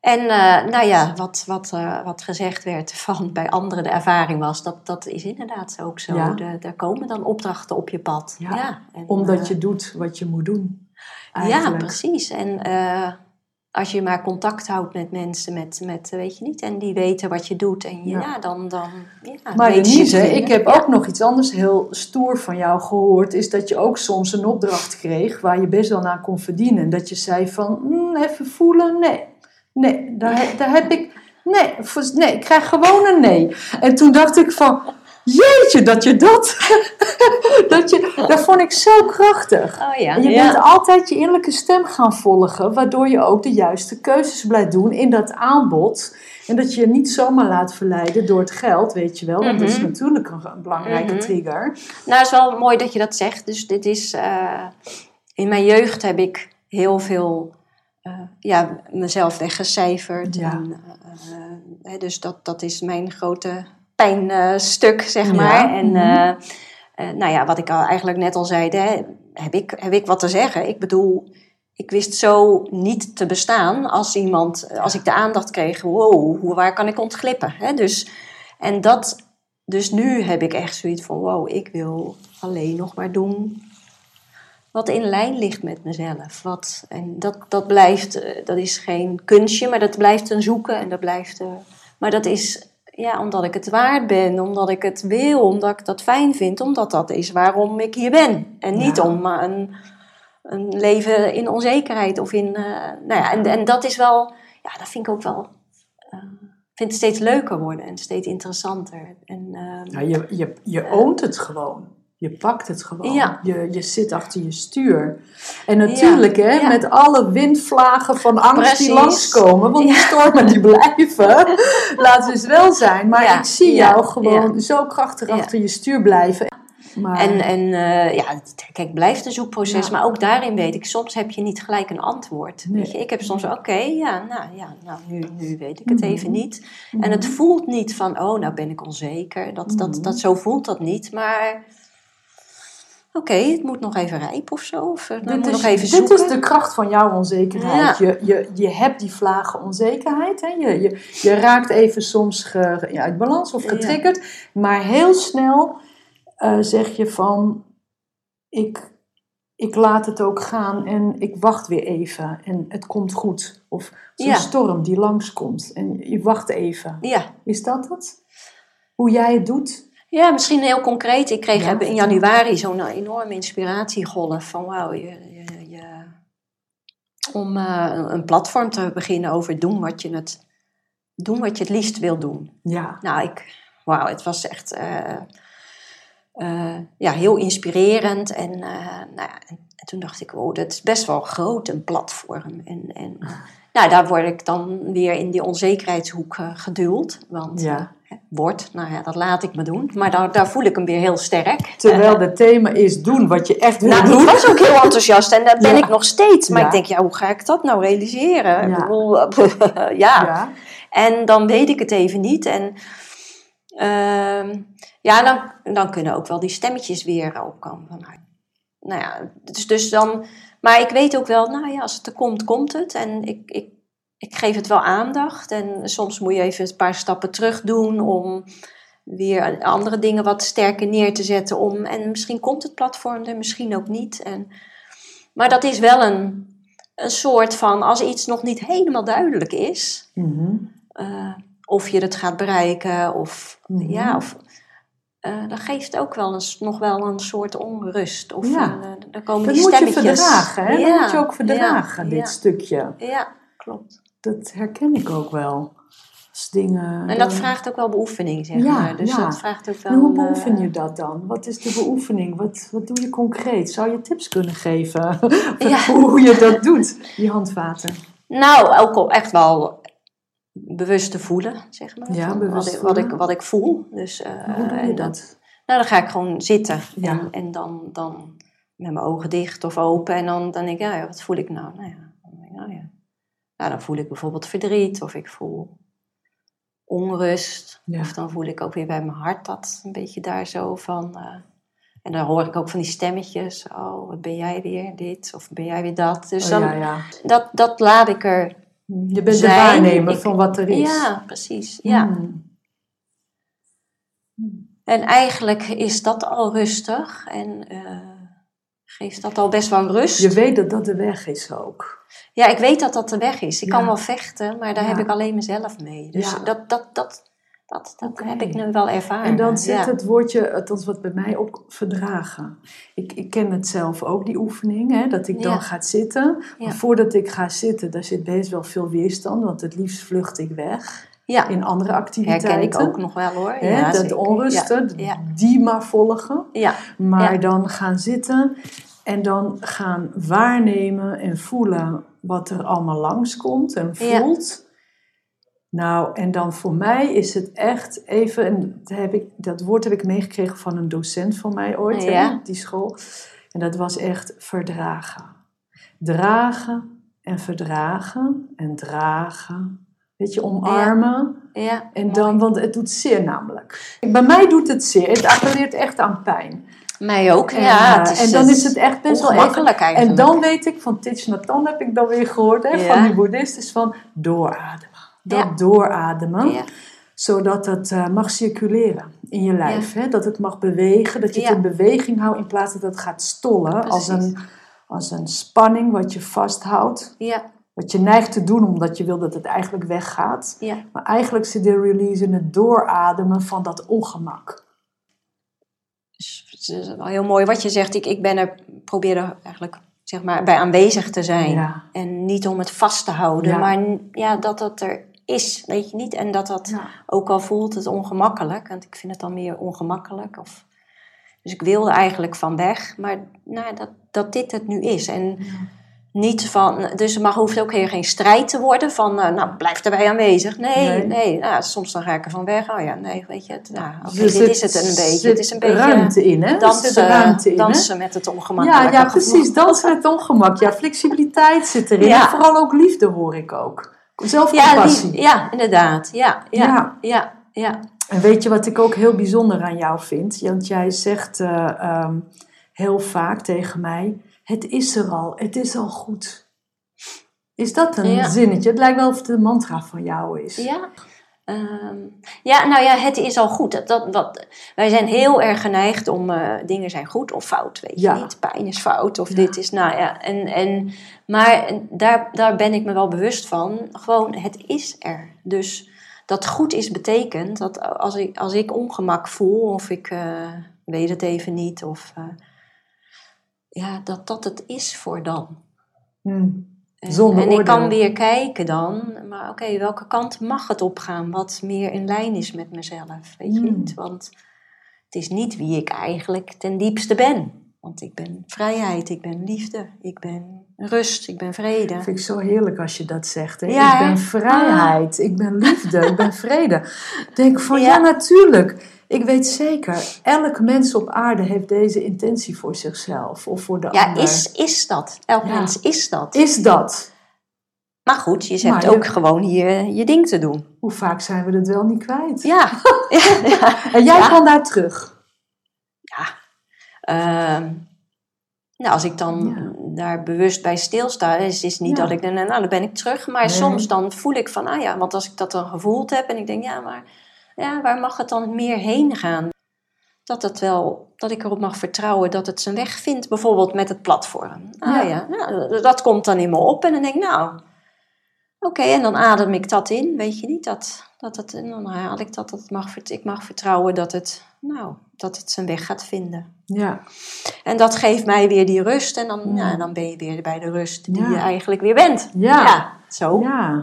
En nou ja, wat, wat, wat gezegd werd van bij anderen de ervaring was, dat, dat is inderdaad ook zo. Ja. De- er komen dan opdrachten op je pad. Ja, en, Omdat je doet wat je moet doen. Ja, precies. En als je maar contact houdt met mensen, met, met, weet je niet, en die weten wat je doet, en Ja. ja. dan, dan ja, Maar Denise, ik heb ook nog iets anders heel stoer van jou gehoord. Is dat je ook soms een opdracht kreeg waar je best wel naar kon verdienen. En dat je zei van, "Hmm, even voelen, nee. Nee, daar, daar heb ik, nee, nee, ik krijg gewoon een nee. En toen dacht ik van, jeetje, dat je dat, dat je, dat vond ik zo krachtig. Oh ja, En je ja. bent altijd je innerlijke stem gaan volgen, waardoor je ook de juiste keuzes blijft doen in dat aanbod. En dat je je niet zomaar laat verleiden door het geld, weet je wel. Want dat is Mhm. natuurlijk een, een belangrijke Mhm. trigger. Nou, het is wel mooi dat je dat zegt. Dus dit is, eh, in mijn jeugd heb ik heel veel, eh, ja, mezelf weggecijferd. Ja. En, eh, dus dat, dat is mijn grote pijnstuk, zeg Ja, maar. En mhm. eh, eh, nou ja, wat ik al eigenlijk net al zei, hè, heb, ik, heb ik wat te zeggen? Ik bedoel, ik wist zo niet te bestaan als iemand, als ik de aandacht kreeg, wow, hoe, waar kan ik ontglippen? Hè? Dus, en dat, dus nu heb ik echt zoiets van, wow, ik wil alleen nog maar doen wat in lijn ligt met mezelf. Wat, en dat, dat blijft, eh, dat is geen kunstje, maar dat blijft een zoeken en dat blijft, eh, maar dat is ja, omdat ik het waard ben, omdat ik het wil, omdat ik dat fijn vind, omdat dat is waarom ik hier ben. En niet Ja. om maar een, een leven in onzekerheid of in, eh, nou ja, en, en dat is wel, ja, dat vind ik ook wel, eh, ik vind het steeds leuker worden en steeds interessanter. En, ehm, Ja, je, je, je oont het gewoon. Je pakt het gewoon. Ja. Je, je zit achter je stuur. En natuurlijk, hè, ja. met alle windvlagen van angst die Precies. langskomen. Want die stormen die blijven. Laat dus wel zijn. Maar ik zie jou gewoon zo krachtig achter je stuur blijven. Maar, En, en eh, ja, kijk, blijft een zoekproces, maar ook daarin weet ik, soms heb je niet gelijk een antwoord. Nee. Weet je, ik heb soms, oké, ja, nou, ja, nou nu, nu weet ik het Mhm. even niet. En het voelt niet van, oh, nou ben ik onzeker. Dat, Mhm. dat, dat, zo voelt dat niet, maar oké, het moet nog even rijpen of zo. Of het dit, moet is, nog even dit zoeken. is de kracht van jouw onzekerheid. Ja. Je, je, je hebt die vlagen onzekerheid. Hè? Je, je, je raakt even soms ge- ja, uit balans of Ja. getriggerd. Maar heel snel eh, zeg je van... Ik, ik laat het ook gaan en ik wacht weer even. En het komt goed. Of zo'n storm die langskomt. En je wacht even. Ja. Is dat het? Hoe jij het doet? Ja, misschien heel concreet. Ik kreeg Ja, in januari zo'n enorme inspiratiegolf van wauw, je, je, je- om eh, een- platform te beginnen over doen wat je het, doen wat je het liefst wil doen. Ja. Nou, ik, wauw, het was echt eh, eh, ja, heel inspirerend. En, nou ja, en, en toen dacht ik, wow, dat is best wel groot, een platform. En, en nou, daar word ik dan weer in die onzekerheidshoek geduwd. Want Ja. Eh, wordt, nou ja, dat laat ik me doen. Maar daar, daar voel ik hem weer heel sterk. Terwijl het thema is doen wat je echt wil Nou, doen. ik was ook heel enthousiast en daar ben Ja. ik nog steeds. Maar Ja. ik denk, ja, hoe ga ik dat nou realiseren? Ik Ja. bedoel, ja. En dan weet ik het even niet. En ehm, ja, dan, dan kunnen ook wel die stemmetjes weer opkomen. Van, nou, nou ja, dus, dus dan... Maar ik weet ook wel, nou ja, als het er komt, komt het. En ik, ik, ik geef het wel aandacht. En soms moet je even een paar stappen terug doen om weer andere dingen wat sterker neer te zetten. Om, en misschien komt het platform er, misschien ook niet. En, maar dat is wel een, een soort van, als iets nog niet helemaal duidelijk is, Mhm. eh, of je het gaat bereiken, of Mhm. ja, of. eh dat geeft ook wel nog wel een soort onrust. Of Ja. een, eh, dan komen Dat die moet je stemmetjes. verdragen, hè? Ja, dat moet je ook verdragen, ja, dit stukje. Ja, klopt. Dat herken ik ook wel. Als dingen, En dat vraagt ook wel beoefening, zeg Ja, maar. Dus ja. dat vraagt ook wel... En hoe eh, beoefen je dat dan? Wat is de beoefening? Wat, wat doe je concreet? Zou je tips kunnen geven Ja. hoe je dat doet, die handvaten? Nou, ook echt wel bewust te voelen, zeg maar. Ja, bewust wat, ik, wat, ik, wat ik voel. Dus, eh, hoe doe je dat? Nou, dan ga ik gewoon zitten. En, en dan, dan met mijn ogen dicht of open. En dan, dan denk ik, ja, wat voel ik nou? Nou ja, dan, denk ik, nou ja. Nou, dan voel ik bijvoorbeeld verdriet. Of ik voel onrust. Ja. Of dan voel ik ook weer bij mijn hart dat een beetje daar zo van... eh, en dan hoor ik ook van die stemmetjes. Oh, wat ben jij weer dit? Of ben jij weer dat? Dus Oh, dan, ja, ja. Dat, dat laat ik er Je bent zijn. de waarnemer Ik- van wat er is. Ja, precies. Ja. Hmm. En eigenlijk is dat al rustig en eh, geeft dat al best wel rust. Je weet dat dat de weg is ook. Ja, ik weet dat dat de weg is. Ik Ja. kan wel vechten, maar daar Ja. heb ik alleen mezelf mee. Dus Ja. dat, dat, dat, dat, dat heb ik nu wel ervaren. En dan zit het woordje, althans wat bij mij ook, verdragen. Ik, ik ken het zelf ook, die oefening, hè, dat ik dan ga zitten. Maar voordat ik ga zitten, daar zit best wel veel weerstand, want het liefst vlucht ik weg Ja, in andere activiteiten. herken ik ook nog wel hoor. Ja, dat onrusten, Ja. die maar volgen. Ja, Maar dan gaan zitten en dan gaan waarnemen en voelen wat er allemaal langskomt en voelt. Nou, en dan voor mij is het echt even, en dat, heb ik, dat woord heb ik meegekregen van een docent van mij ooit, hè, die school. En dat was echt verdragen. Dragen en verdragen en dragen. Weet je, omarmen. ja. En dan, want het doet zeer namelijk. Bij mij doet het zeer. Het appelleert echt aan pijn. Mij ook, En, ja. eh, het is, en dan is het echt best wel even. ongemakkelijk eigenlijk. En dan weet ik van Thich Nhat Hanh heb ik dan weer gehoord hè, Ja. van die boeddhisten van doorademen. Dat Ja. doorademen, Ja. zodat het eh, mag circuleren in je lijf. Hè? Dat het mag bewegen, dat je het in beweging houdt in plaats dat het gaat stollen als een, als een spanning wat je vasthoudt. Ja, Wat je neigt te doen omdat je wil dat het eigenlijk weggaat. ja. Maar eigenlijk zit de release in het doorademen van dat ongemak. Dus het is wel heel mooi wat je zegt. Ik, ik ben er, probeer er eigenlijk zeg maar, bij aanwezig te zijn. Ja. En niet om het vast te houden, Ja. maar ja, dat dat er is, weet je niet. En dat dat, ook al voelt het ongemakkelijk, want ik vind het dan meer ongemakkelijk. Of, dus ik wilde eigenlijk van weg, maar nou, dat, dat dit het nu is. En niet van, dus het mag, hoeft ook geen strijd te worden van, eh, nou, blijf erbij aanwezig. Nee, Nee. nee, nou, soms dan ga ik er van weg. Oh ja, nee, weet je, het, nou, Dus dit er is het een beetje. Het is een beetje ruimte in, hè? Er dansen, ruimte in, dansen met het ongemakkelijke. Ja, ja, precies. Dansen met ongemak. Ja, flexibiliteit zit erin. Ja. En vooral ook liefde hoor ik ook. Ja, Zelfcompassie. die- ja, inderdaad. Ja, ja, Ja. ja, ja. En weet je wat ik ook heel bijzonder aan jou vind? Want jij zegt eh, ehm, heel vaak tegen mij: Het is er al, het is al goed. Is dat een Ja. zinnetje? Het lijkt wel of het een mantra van jou is. Ja. Ehm, ja, nou ja, het is al goed. Dat, dat, wat, wij zijn heel erg geneigd om eh, dingen zijn goed of fout, weet Ja. je niet. Pijn is fout of Ja. dit is, nou ja. En, en, maar daar, daar ben ik me wel bewust van. Gewoon, het is er. Dus dat goed is betekent dat als ik, als ik ongemak voel of ik eh, weet het even niet of... eh, ja, dat dat het is voor dan. Hmm. En, Zonder en ik kan weer kijken dan, maar oké, welke kant mag het opgaan? Wat meer in lijn is met mezelf, weet je Hmm. niet? Want het is niet wie ik eigenlijk ten diepste ben. Want ik ben vrijheid, ik ben liefde, ik ben rust, ik ben vrede. Dat vind ik zo heerlijk als je dat zegt. Hè? Ja, ik ben vrijheid, ik ben liefde, ik ben vrede. Denk van ja. Ja. natuurlijk. Ik weet zeker, elk mens op aarde heeft deze intentie voor zichzelf of voor de Ja, ander. is, is dat. Elk Ja. mens is dat. Is dat? Maar goed, je je- ook gewoon hier je ding te doen. Hoe vaak zijn we het wel niet kwijt? Ja, ja, ja. En jij Ja. kan daar terug. Ehm, nou, als ik dan Ja. daar bewust bij stilsta, is het niet Ja. dat ik dan, nou, dan ben ik terug. Maar Nee. soms dan voel ik van, ah ja, want als ik dat dan gevoeld heb en ik denk, ja, maar ja, waar mag het dan meer heen gaan? Dat het wel, dat ik erop mag vertrouwen dat het zijn weg vindt, bijvoorbeeld met het platform. Ah Ja. ja, nou, dat komt dan in me op en dan denk ik, nou, oké, en dan adem ik dat in, weet je niet, dat, dat het, en dan haal ik dat, dat mag, ik mag vertrouwen dat het, nou, dat het zijn weg gaat vinden. Ja. En dat geeft mij weer die rust. En dan, Ja. ja, dan ben je weer bij de rust die Ja. je eigenlijk weer bent. Ja. zo. ja.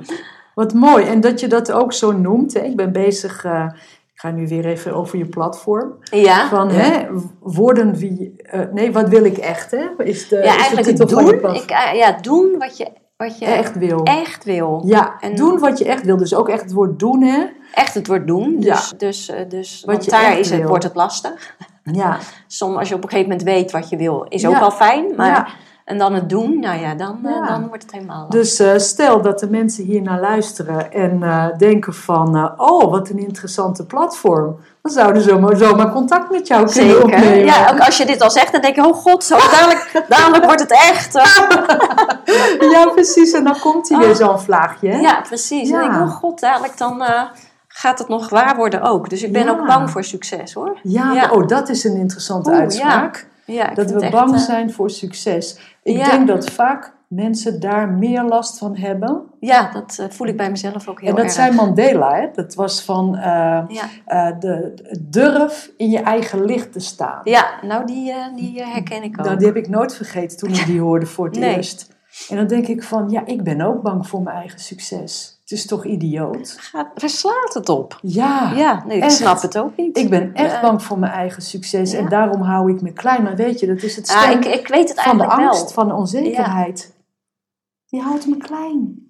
Wat mooi. En dat je dat ook zo noemt. Hè? Ik ben bezig, eh, ik ga nu weer even over je platform. Ja, Van ja. hè, worden wie, eh, nee, wat wil ik echt? Hè? Is de, ja is de eigenlijk titel het van je doen. platform. Ik, eh, ja, doen wat je, wat je echt wil. echt wil. Ja, En- doen wat je echt wil. Dus ook echt het woord doen, hè? Echt het woord doen. Ja. Dus, dus, eh, dus Wat want je daar is het, wil. wordt het lastig. Ja, Soms als je op een gegeven moment weet wat je wil, is ook wel fijn. Maar, Ja. En dan het doen, nou ja, dan, eh, dan wordt het helemaal dus eh, stel dat de mensen hier naar luisteren en eh, denken van, oh, wat een interessante platform. Dan zouden ze zomaar, zomaar contact met jou kunnen Zeker. opnemen. Ja, ook als je dit al zegt, dan denk je, oh god, zo dadelijk, dadelijk wordt het echt. Ja, precies. En dan komt hij weer zo'n vlaagje. Hè? Ja, precies. Ja. En ik, oh god, dadelijk dan gaat het nog waar worden ook. Dus ik ben Ja. ook bang voor succes hoor. Ja, Ja. oh, dat is een interessante Oeh, uitspraak. Ja, Dat we bang echt, eh, zijn voor succes. Ik Ja. denk dat vaak mensen daar meer last van hebben. Ja, dat eh, voel ik bij mezelf ook heel en dat erg. zei Mandela, hè? dat was van eh, Ja. de, durf in je eigen licht te staan. ja, nou die, die herken ik ook. Nou, die heb ik nooit vergeten toen ik die hoorde voor het Nee. eerst. En dan denk ik van, ja, ik ben ook bang voor mijn eigen succes. Het is toch idioot? Gaat, waar slaat het op? Ja, Ja, nee, ik echt. snap het ook niet. ik ben echt Ja. bang voor mijn eigen succes. Ja. En daarom hou ik me klein. Maar weet je, dat is het Ah, stem ik, ik weet het van de angst, wel. van de onzekerheid. Die houdt me klein.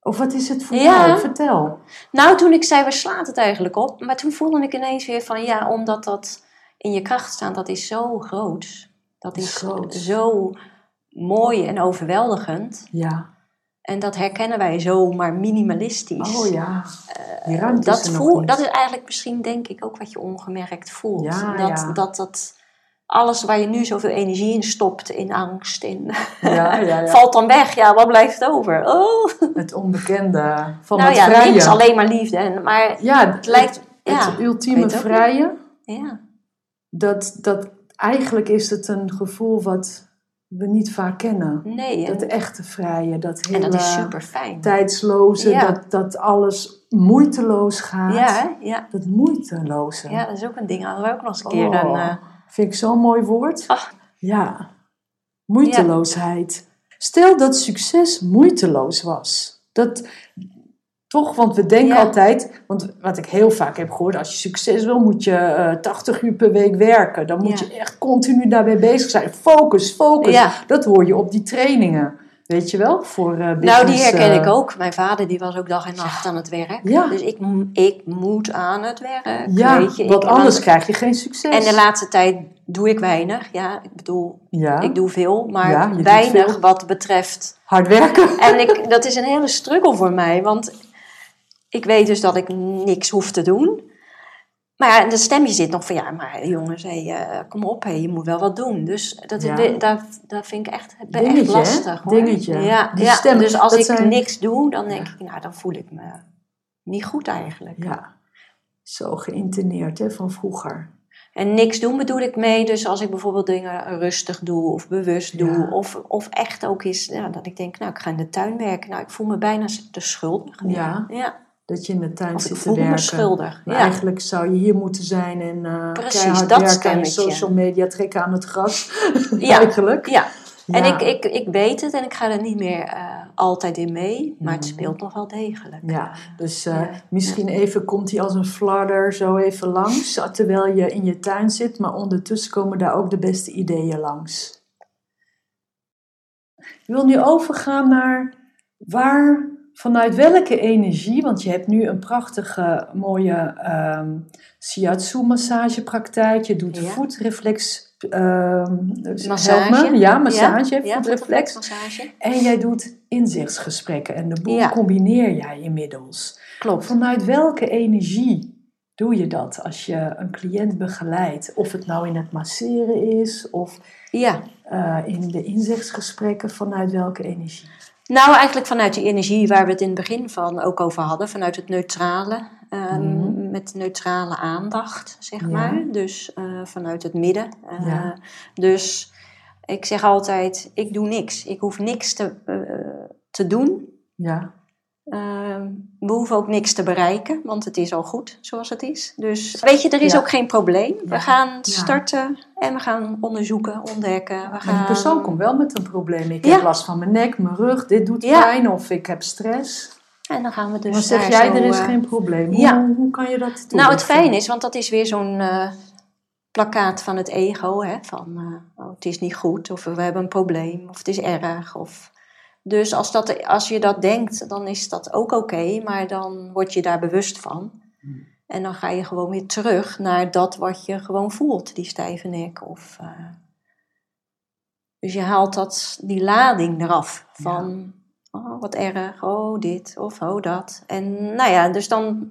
Of wat is het voor jou? Vertel. Nou, toen ik zei, waar slaat het eigenlijk op? Maar toen voelde ik ineens weer van, ja, omdat dat in je kracht staan, dat is zo groot. Dat Is zo mooi en overweldigend. Ja. En dat herkennen wij zo maar minimalistisch. Oh ja. Die ruimte dat, is voel, dat is eigenlijk misschien, denk ik, ook wat je ongemerkt voelt. Ja, dat, ja. dat dat alles waar je nu zoveel energie in stopt, in angst, in, Ja, ja, ja. valt dan weg. Ja, wat blijft over? Oh. Het onbekende van nou het ja, vrije. niks, alleen maar liefde. Maar Ja, het lijkt, het, ja, het ultieme vrije. ja. Dat, dat eigenlijk is het een gevoel wat we niet vaak kennen. Nee, Dat echte vrije, dat hele en dat is super fijn. tijdsloze, Ja. dat, dat alles moeiteloos gaat. Ja, ja, Dat moeiteloze. ja, dat is ook een ding. Hadden we ook nog eens een keer Oh, een... eh, Vind ik zo'n mooi woord. Ach. Ja, moeiteloosheid. Stel dat succes moeiteloos was. Dat, toch, want we denken Ja. altijd, want wat ik heel vaak heb gehoord, als je succes wil, moet je eh 80 uur per week werken. Dan moet Ja. je echt continu daarbij bezig zijn. Focus, focus. Ja. Dat hoor je op die trainingen. Weet je wel? Voor eh business, nou, die herken eh, ik ook. Mijn vader die was ook dag en nacht aan het werk. Ja. Dus ik, ik moet aan het werk. Ja, weet je. want ik, anders krijg je geen succes. En de laatste tijd doe ik weinig. Ja, ik bedoel, ja, ik doe veel, maar Ja, weinig veel. wat betreft. hard werken. En ik, dat is een hele struggle voor mij, want ik weet dus dat ik niks hoef te doen. Maar ja, dat stemmetje zit nog van ja, maar jongens, hey, eh, kom op, hey, je moet wel wat doen. Dus dat, Ja. dat, dat vind ik echt, ben Dingetje, echt lastig. Hoor. Dingetje. Ja, Die ja, stem, dus als ik zijn- niks doe, dan denk ik, nou, dan voel ik me niet goed eigenlijk. Ja, zo geïnterneerd hè, van vroeger. En niks doen bedoel ik mee, dus als ik bijvoorbeeld dingen rustig doe of bewust doe, Ja. of, of echt ook is ja, dat ik denk, nou, ik ga in de tuin werken. Nou, ik voel me bijna te schuldig. Ja. ja. Dat je in de tuin Of zit te werken. schuldig. Ja. eigenlijk zou je hier moeten zijn en eh Precies, keihard dat werken en social media trekken aan het gras. Ja. eigenlijk. ja. En Ja. ik, ik, ik weet het en ik ga er niet meer eh, altijd in mee, maar het Mhm. speelt nog wel degelijk. Ja, dus eh, Ja. misschien even komt hij als een fladder zo even langs, terwijl je in je tuin zit, maar ondertussen komen daar ook de beste ideeën langs. Ik wil nu overgaan naar waar, vanuit welke energie, want je hebt nu een prachtige, mooie ehm shiatsu massagepraktijk, je doet Ja. voetreflex, ehm, Massage. me. ja, massage, ja, voetreflex. massage. En jij doet inzichtsgesprekken en de boel combineer jij inmiddels. Klopt. Vanuit welke energie doe je dat als je een cliënt begeleidt? Of het nou in het masseren is of Ja. eh, in de inzichtsgesprekken, vanuit welke energie? Nou, eigenlijk vanuit die energie waar we het in het begin van ook over hadden, vanuit het neutrale, ehm, Mhm. met neutrale aandacht, zeg Ja. maar. Dus eh, vanuit het midden. Eh, Ja. Dus ik zeg altijd, ik doe niks. Ik hoef niks te, eh, te doen. Ja, Ehm, we hoeven ook niks te bereiken, want het is al goed zoals het is. Dus weet je, er is Ja. ook geen probleem. Ja. We gaan starten en we gaan onderzoeken, ontdekken. We maar gaan... die persoon komt wel met een probleem. Ik heb last van mijn nek, mijn rug, dit doet pijn of ik heb stress. En dan gaan we dus Dan zeg jij, zo, er is eh, geen probleem. Hoe, ja. hoe kan je dat Nou, het fijn is, want dat is weer zo'n eh, plakkaat van het ego. Hè? Van eh, oh, het is niet goed, of we hebben een probleem, of het is erg. Of... Dus als, dat, als je dat denkt, dan is dat ook oké, maar dan word je daar bewust van. Hmm. En dan ga je gewoon weer terug naar dat wat je gewoon voelt, die stijve nek. Of, eh, Dus je haalt dat, die lading eraf van, oh, wat erg, oh dit, of oh dat. En nou ja, dus dan,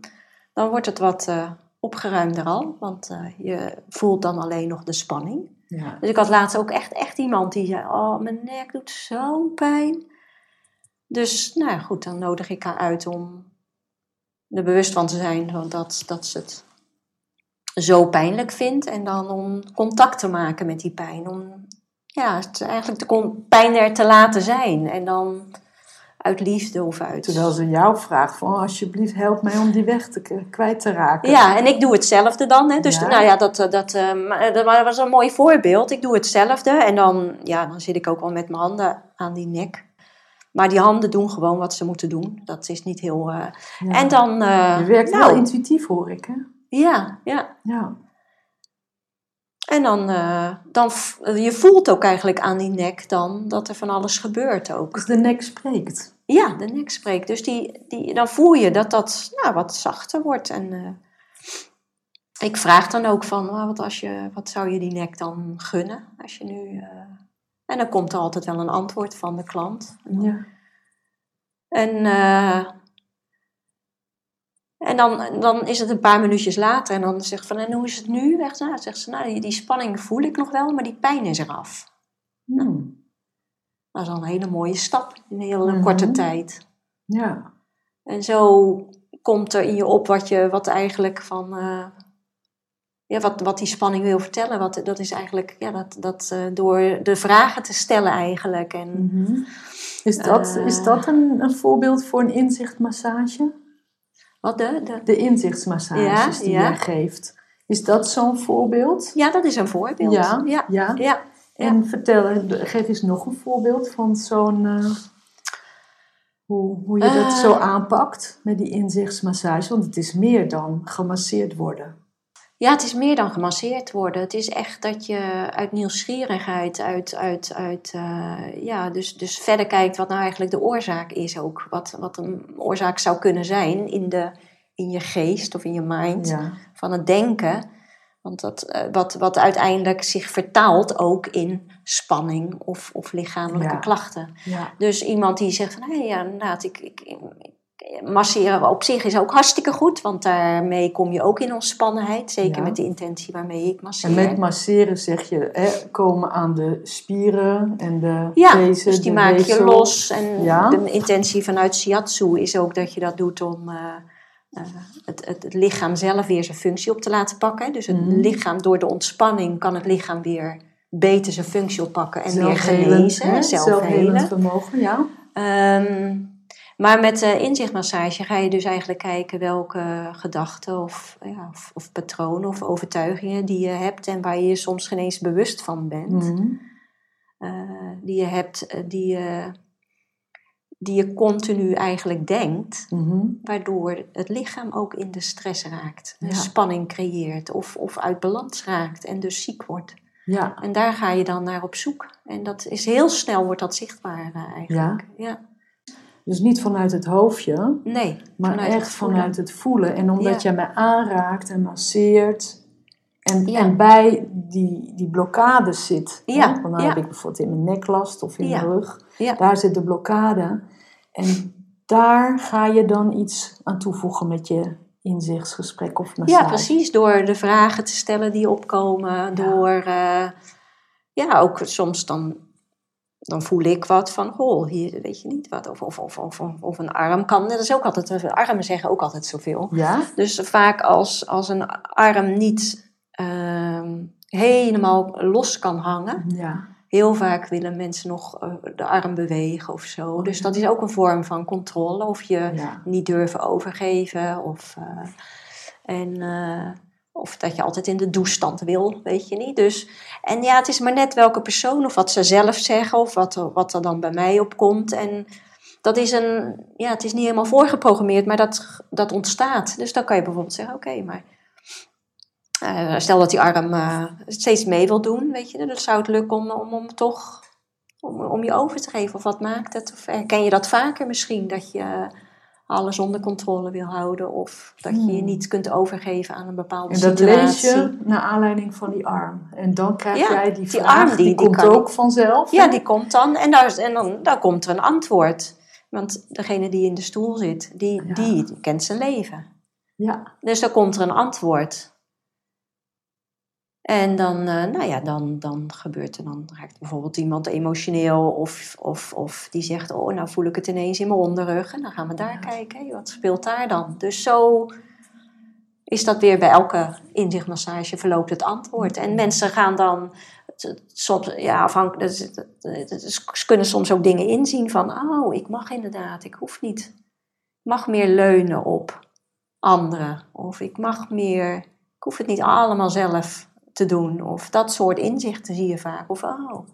dan wordt het wat eh, opgeruimder al, want eh, je voelt dan alleen nog de spanning. Ja. Dus ik had laatst ook echt, echt iemand die zei, oh mijn nek doet zo'n pijn. Dus nou ja, goed, dan nodig ik haar uit om er bewust van te zijn dat, dat ze het zo pijnlijk vindt. En dan om contact te maken met die pijn. Om ja, het eigenlijk de pijn er te laten zijn. En dan uit liefde of uit... Terwijl ze jou vraagt van, oh, alsjeblieft help mij om die weg te, kwijt te raken. Ja, en ik doe hetzelfde dan. Hè. Dus Ja. nou ja, dat, eh, dat, eh, maar dat was een mooi voorbeeld. Ik doe hetzelfde en dan, ja, dan zit ik ook wel met mijn handen aan die nek. Maar die handen doen gewoon wat ze moeten doen. Dat is niet heel... eh, Ja. En dan... eh, Je werkt nou, wel intuïtief, hoor ik, hè? Ja, ja. Ja. En dan, eh, dan, je voelt ook eigenlijk aan die nek dan dat er van alles gebeurt ook. Dus de nek spreekt. Ja, de nek spreekt. Dus die, die, dan voel je dat dat ja, wat zachter wordt. En ik vraag dan ook van, "Ah, wat, als je, wat zou je die nek dan gunnen? Als je nu, En dan komt er altijd wel een antwoord van de klant. Ja. En, eh, en dan, dan is het een paar minuutjes later en dan zegt ze van, en hoe is het nu? Ze, nou, zegt ze, nou, die, die spanning voel ik nog wel, maar die pijn is eraf. Hmm. Dat is al een hele mooie stap in een hele Mhm. korte tijd. Ja. En zo komt er in je op wat je wat eigenlijk van eh, ja, wat, wat die spanning wil vertellen. Wat, dat is eigenlijk ja, dat, dat, eh, door de vragen te stellen eigenlijk. En, Mhm. Is dat, Eh. is dat een, een voorbeeld voor een inzichtmassage? wat de, de, De inzichtsmassages Ja, die ja. jij geeft. Is dat zo'n voorbeeld? ja, dat is een voorbeeld. Ja, ja, ja. ja. En vertel, geef eens nog een voorbeeld van zo'n... eh, hoe, hoe je dat zo aanpakt met die inzichtsmassage. Want het is meer dan gemasseerd worden. Ja, het is meer dan gemasseerd worden. Het is echt dat je uit nieuwsgierigheid, uit, uit, uit eh, ja, dus, dus verder kijkt wat nou eigenlijk de oorzaak is ook. Wat, wat een oorzaak zou kunnen zijn in, de, in je geest of in je mind Ja. van het denken. Want dat, eh, wat, wat uiteindelijk zich vertaalt ook in spanning of, of lichamelijke Ja. klachten. Ja. Dus iemand die zegt van, hé, ja, inderdaad, ik, ik, ik- masseren op zich is ook hartstikke goed, want daarmee kom je ook in ontspannenheid. Zeker Ja. met de intentie waarmee ik masseer. En met masseren zeg je, hè, komen aan de spieren en de ja, pezen, dus die maak je los. En Ja. de intentie vanuit shiatsu is ook dat je dat doet om eh, eh, het, het, het lichaam zelf weer zijn functie op te laten pakken. Dus het Mhm. lichaam, door de ontspanning, kan het lichaam weer beter zijn functie oppakken en weer genezen. hè? Zelfhelend vermogen, ja. Ehm, maar met de inzichtmassage ga je dus eigenlijk kijken welke gedachten of, ja, of, of patronen of overtuigingen die je hebt en waar je je soms geen eens bewust van bent. Mhm. eh, die je hebt, eh, die je, die je continu eigenlijk denkt, Mhm. waardoor het lichaam ook in de stress raakt, Ja. spanning creëert of, of uit balans raakt en dus ziek wordt. Ja, En daar ga je dan naar op zoek. En dat is heel snel wordt dat zichtbaar eh, eigenlijk. Ja. Dus niet vanuit het hoofdje, Nee, maar vanuit echt vanuit het voelen. En omdat Ja. je mij aanraakt en masseert en, Ja. en bij die, die blokkades zit. Ja, hè, Want dan heb ik bijvoorbeeld in mijn nek last of in mijn rug. Ja. Daar zit de blokkade. En daar ga je dan iets aan toevoegen met je inzichtsgesprek of massage. Ja, precies. Door de vragen te stellen die opkomen. Door, eh, ja, ook soms dan, dan voel ik wat van, goh, hier weet je niet wat. Of, of, of, of, of een arm kan. Dat is ook altijd, armen zeggen ook altijd zoveel. Ja? Dus vaak als, als een arm niet ehm, helemaal los kan hangen. Ja. Heel vaak willen mensen nog eh, de arm bewegen of zo. Dus dat is ook een vorm van controle. Of je niet durven overgeven. Of, eh, en, eh, of dat je altijd in de douchestand wil, weet je niet. Dus, en ja, het is maar net welke persoon of wat ze zelf zeggen of wat wat er dan bij mij opkomt. En dat is een, ja, het is niet helemaal voorgeprogrammeerd, maar dat, dat ontstaat. Dus dan kan je bijvoorbeeld zeggen, oké, maar uh, stel dat die arm uh, steeds mee wil doen, weet je, dan zou het lukken om, om, om toch om, om je over te geven. Of wat maakt het? Of herken je dat vaker misschien, dat je alles onder controle wil houden of dat je je hmm. niet kunt overgeven aan een bepaalde situatie. En dat lees je naar aanleiding van die arm. En dan krijg jij die, die vraag, arm, die, die, komt ook vanzelf. Ja, die komt dan en, daar, en dan daar komt er een antwoord. Want degene die in de stoel zit, die, die kent zijn leven. Ja. Dus dan komt er een antwoord. En dan, uh, nou ja, dan, dan gebeurt er, dan raakt bijvoorbeeld iemand emotioneel of, of, of die zegt, oh, nou voel ik het ineens in mijn onderrug. En dan gaan we daar kijken, wat speelt daar dan? Dus zo is dat weer bij elke inzichtmassage verloopt het antwoord. En mensen gaan dan, soms, ja, afhankelijk, ze kunnen soms ook dingen inzien van, oh, ik mag inderdaad, ik hoef niet. Ik mag meer leunen op anderen. Of ik mag meer, ik hoef het niet allemaal zelf te doen. Of dat soort inzichten zie je vaak. Of oh,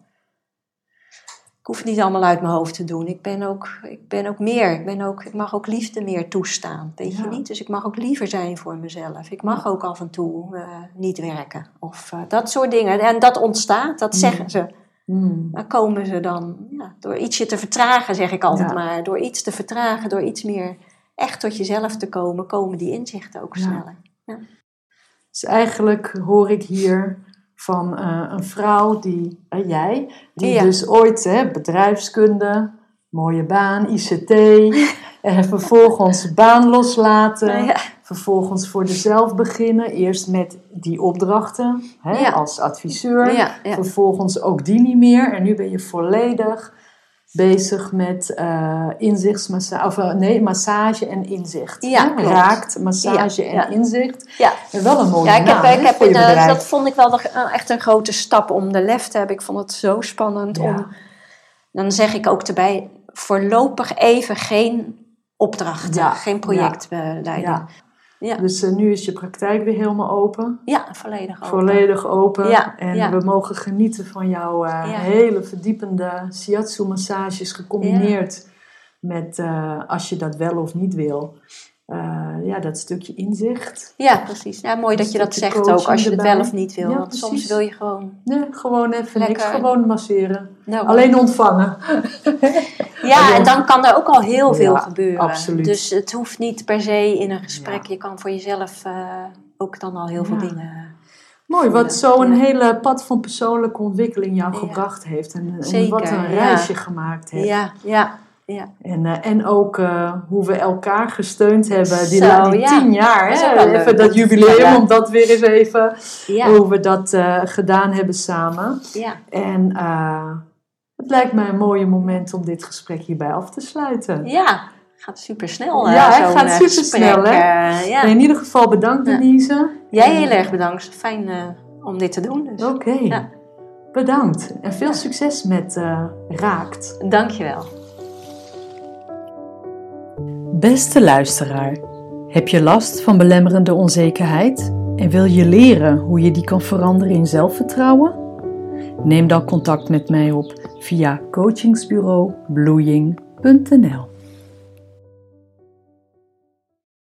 ik hoef het niet allemaal uit mijn hoofd te doen. Ik ben ook, ik ben ook meer. Ik, ben ook, ik mag ook liefde meer toestaan. Weet je niet? Dus ik mag ook liever zijn voor mezelf. Ik mag ook af en toe uh, niet werken. Of uh, dat soort dingen. En dat ontstaat, dat zeggen ze. Mm. Dan komen ze dan ja, door ietsje te vertragen, zeg ik altijd maar. Door iets te vertragen, door iets meer echt tot jezelf te komen, komen die inzichten ook sneller. Dus eigenlijk hoor ik hier van uh, een vrouw die, uh, jij, die dus ooit hè, bedrijfskunde, mooie baan, ICT, en vervolgens baan loslaten, ja. vervolgens voor jezelf beginnen, eerst met die opdrachten hè, als adviseur, vervolgens ook die niet meer en nu ben je volledig bezig met uh, inzichtsmassage, of uh, nee, massage en inzicht. Ja, Raakt, massage en inzicht. Ja. wel een mooie ja, ik naam, heb, ik heb in, uh, Dat vond ik wel echt een grote stap om de lef te hebben. Ik vond het zo spannend om... Dan zeg ik ook erbij, voorlopig even geen opdrachten, geen projectleiding. Ja. Dus uh, nu is je praktijk weer helemaal open. Ja, volledig open. Volledig open. Ja, en we mogen genieten van jouw uh, hele verdiepende shiatsu-massages gecombineerd met, uh, als je dat wel of niet wil, ja, dat stukje inzicht. Ja, precies. Ja, mooi dat je dat zegt ook, als je het wel of niet wil. Want soms wil je gewoon... Nee, gewoon even Lekker. niks, gewoon masseren. Nou, Alleen ontvangen. Ja, en dan kan er ook al heel veel gebeuren. Absoluut. Dus het hoeft niet per se in een gesprek. Je kan voor jezelf uh, ook dan al heel veel dingen. Mooi, wat zo'n hele pad van persoonlijke ontwikkeling jou gebracht heeft. En, en wat een reisje gemaakt heeft. Ja, ja. Ja. En, uh, en ook uh, hoe we elkaar gesteund hebben die, Zo, die ja. tien jaar. Hè? Even dat jubileum, om dat weer eens even hoe we dat uh, gedaan hebben samen. Ja. En het lijkt mij een mooie moment om dit gesprek hierbij af te sluiten. Ja, gaat super snel. Ja, het gaat super snel. Hè? Uh, ja. In ieder geval bedankt, Denise. Jij heel erg bedankt. Fijn uh, om dit te doen. Dus. Oké. Okay. Ja. Bedankt en veel succes met uh, Raakt. Dankjewel. Beste luisteraar, heb je last van belemmerende onzekerheid en wil je leren hoe je die kan veranderen in zelfvertrouwen? Neem dan contact met mij op via coachingsbureau bloeiing.nl.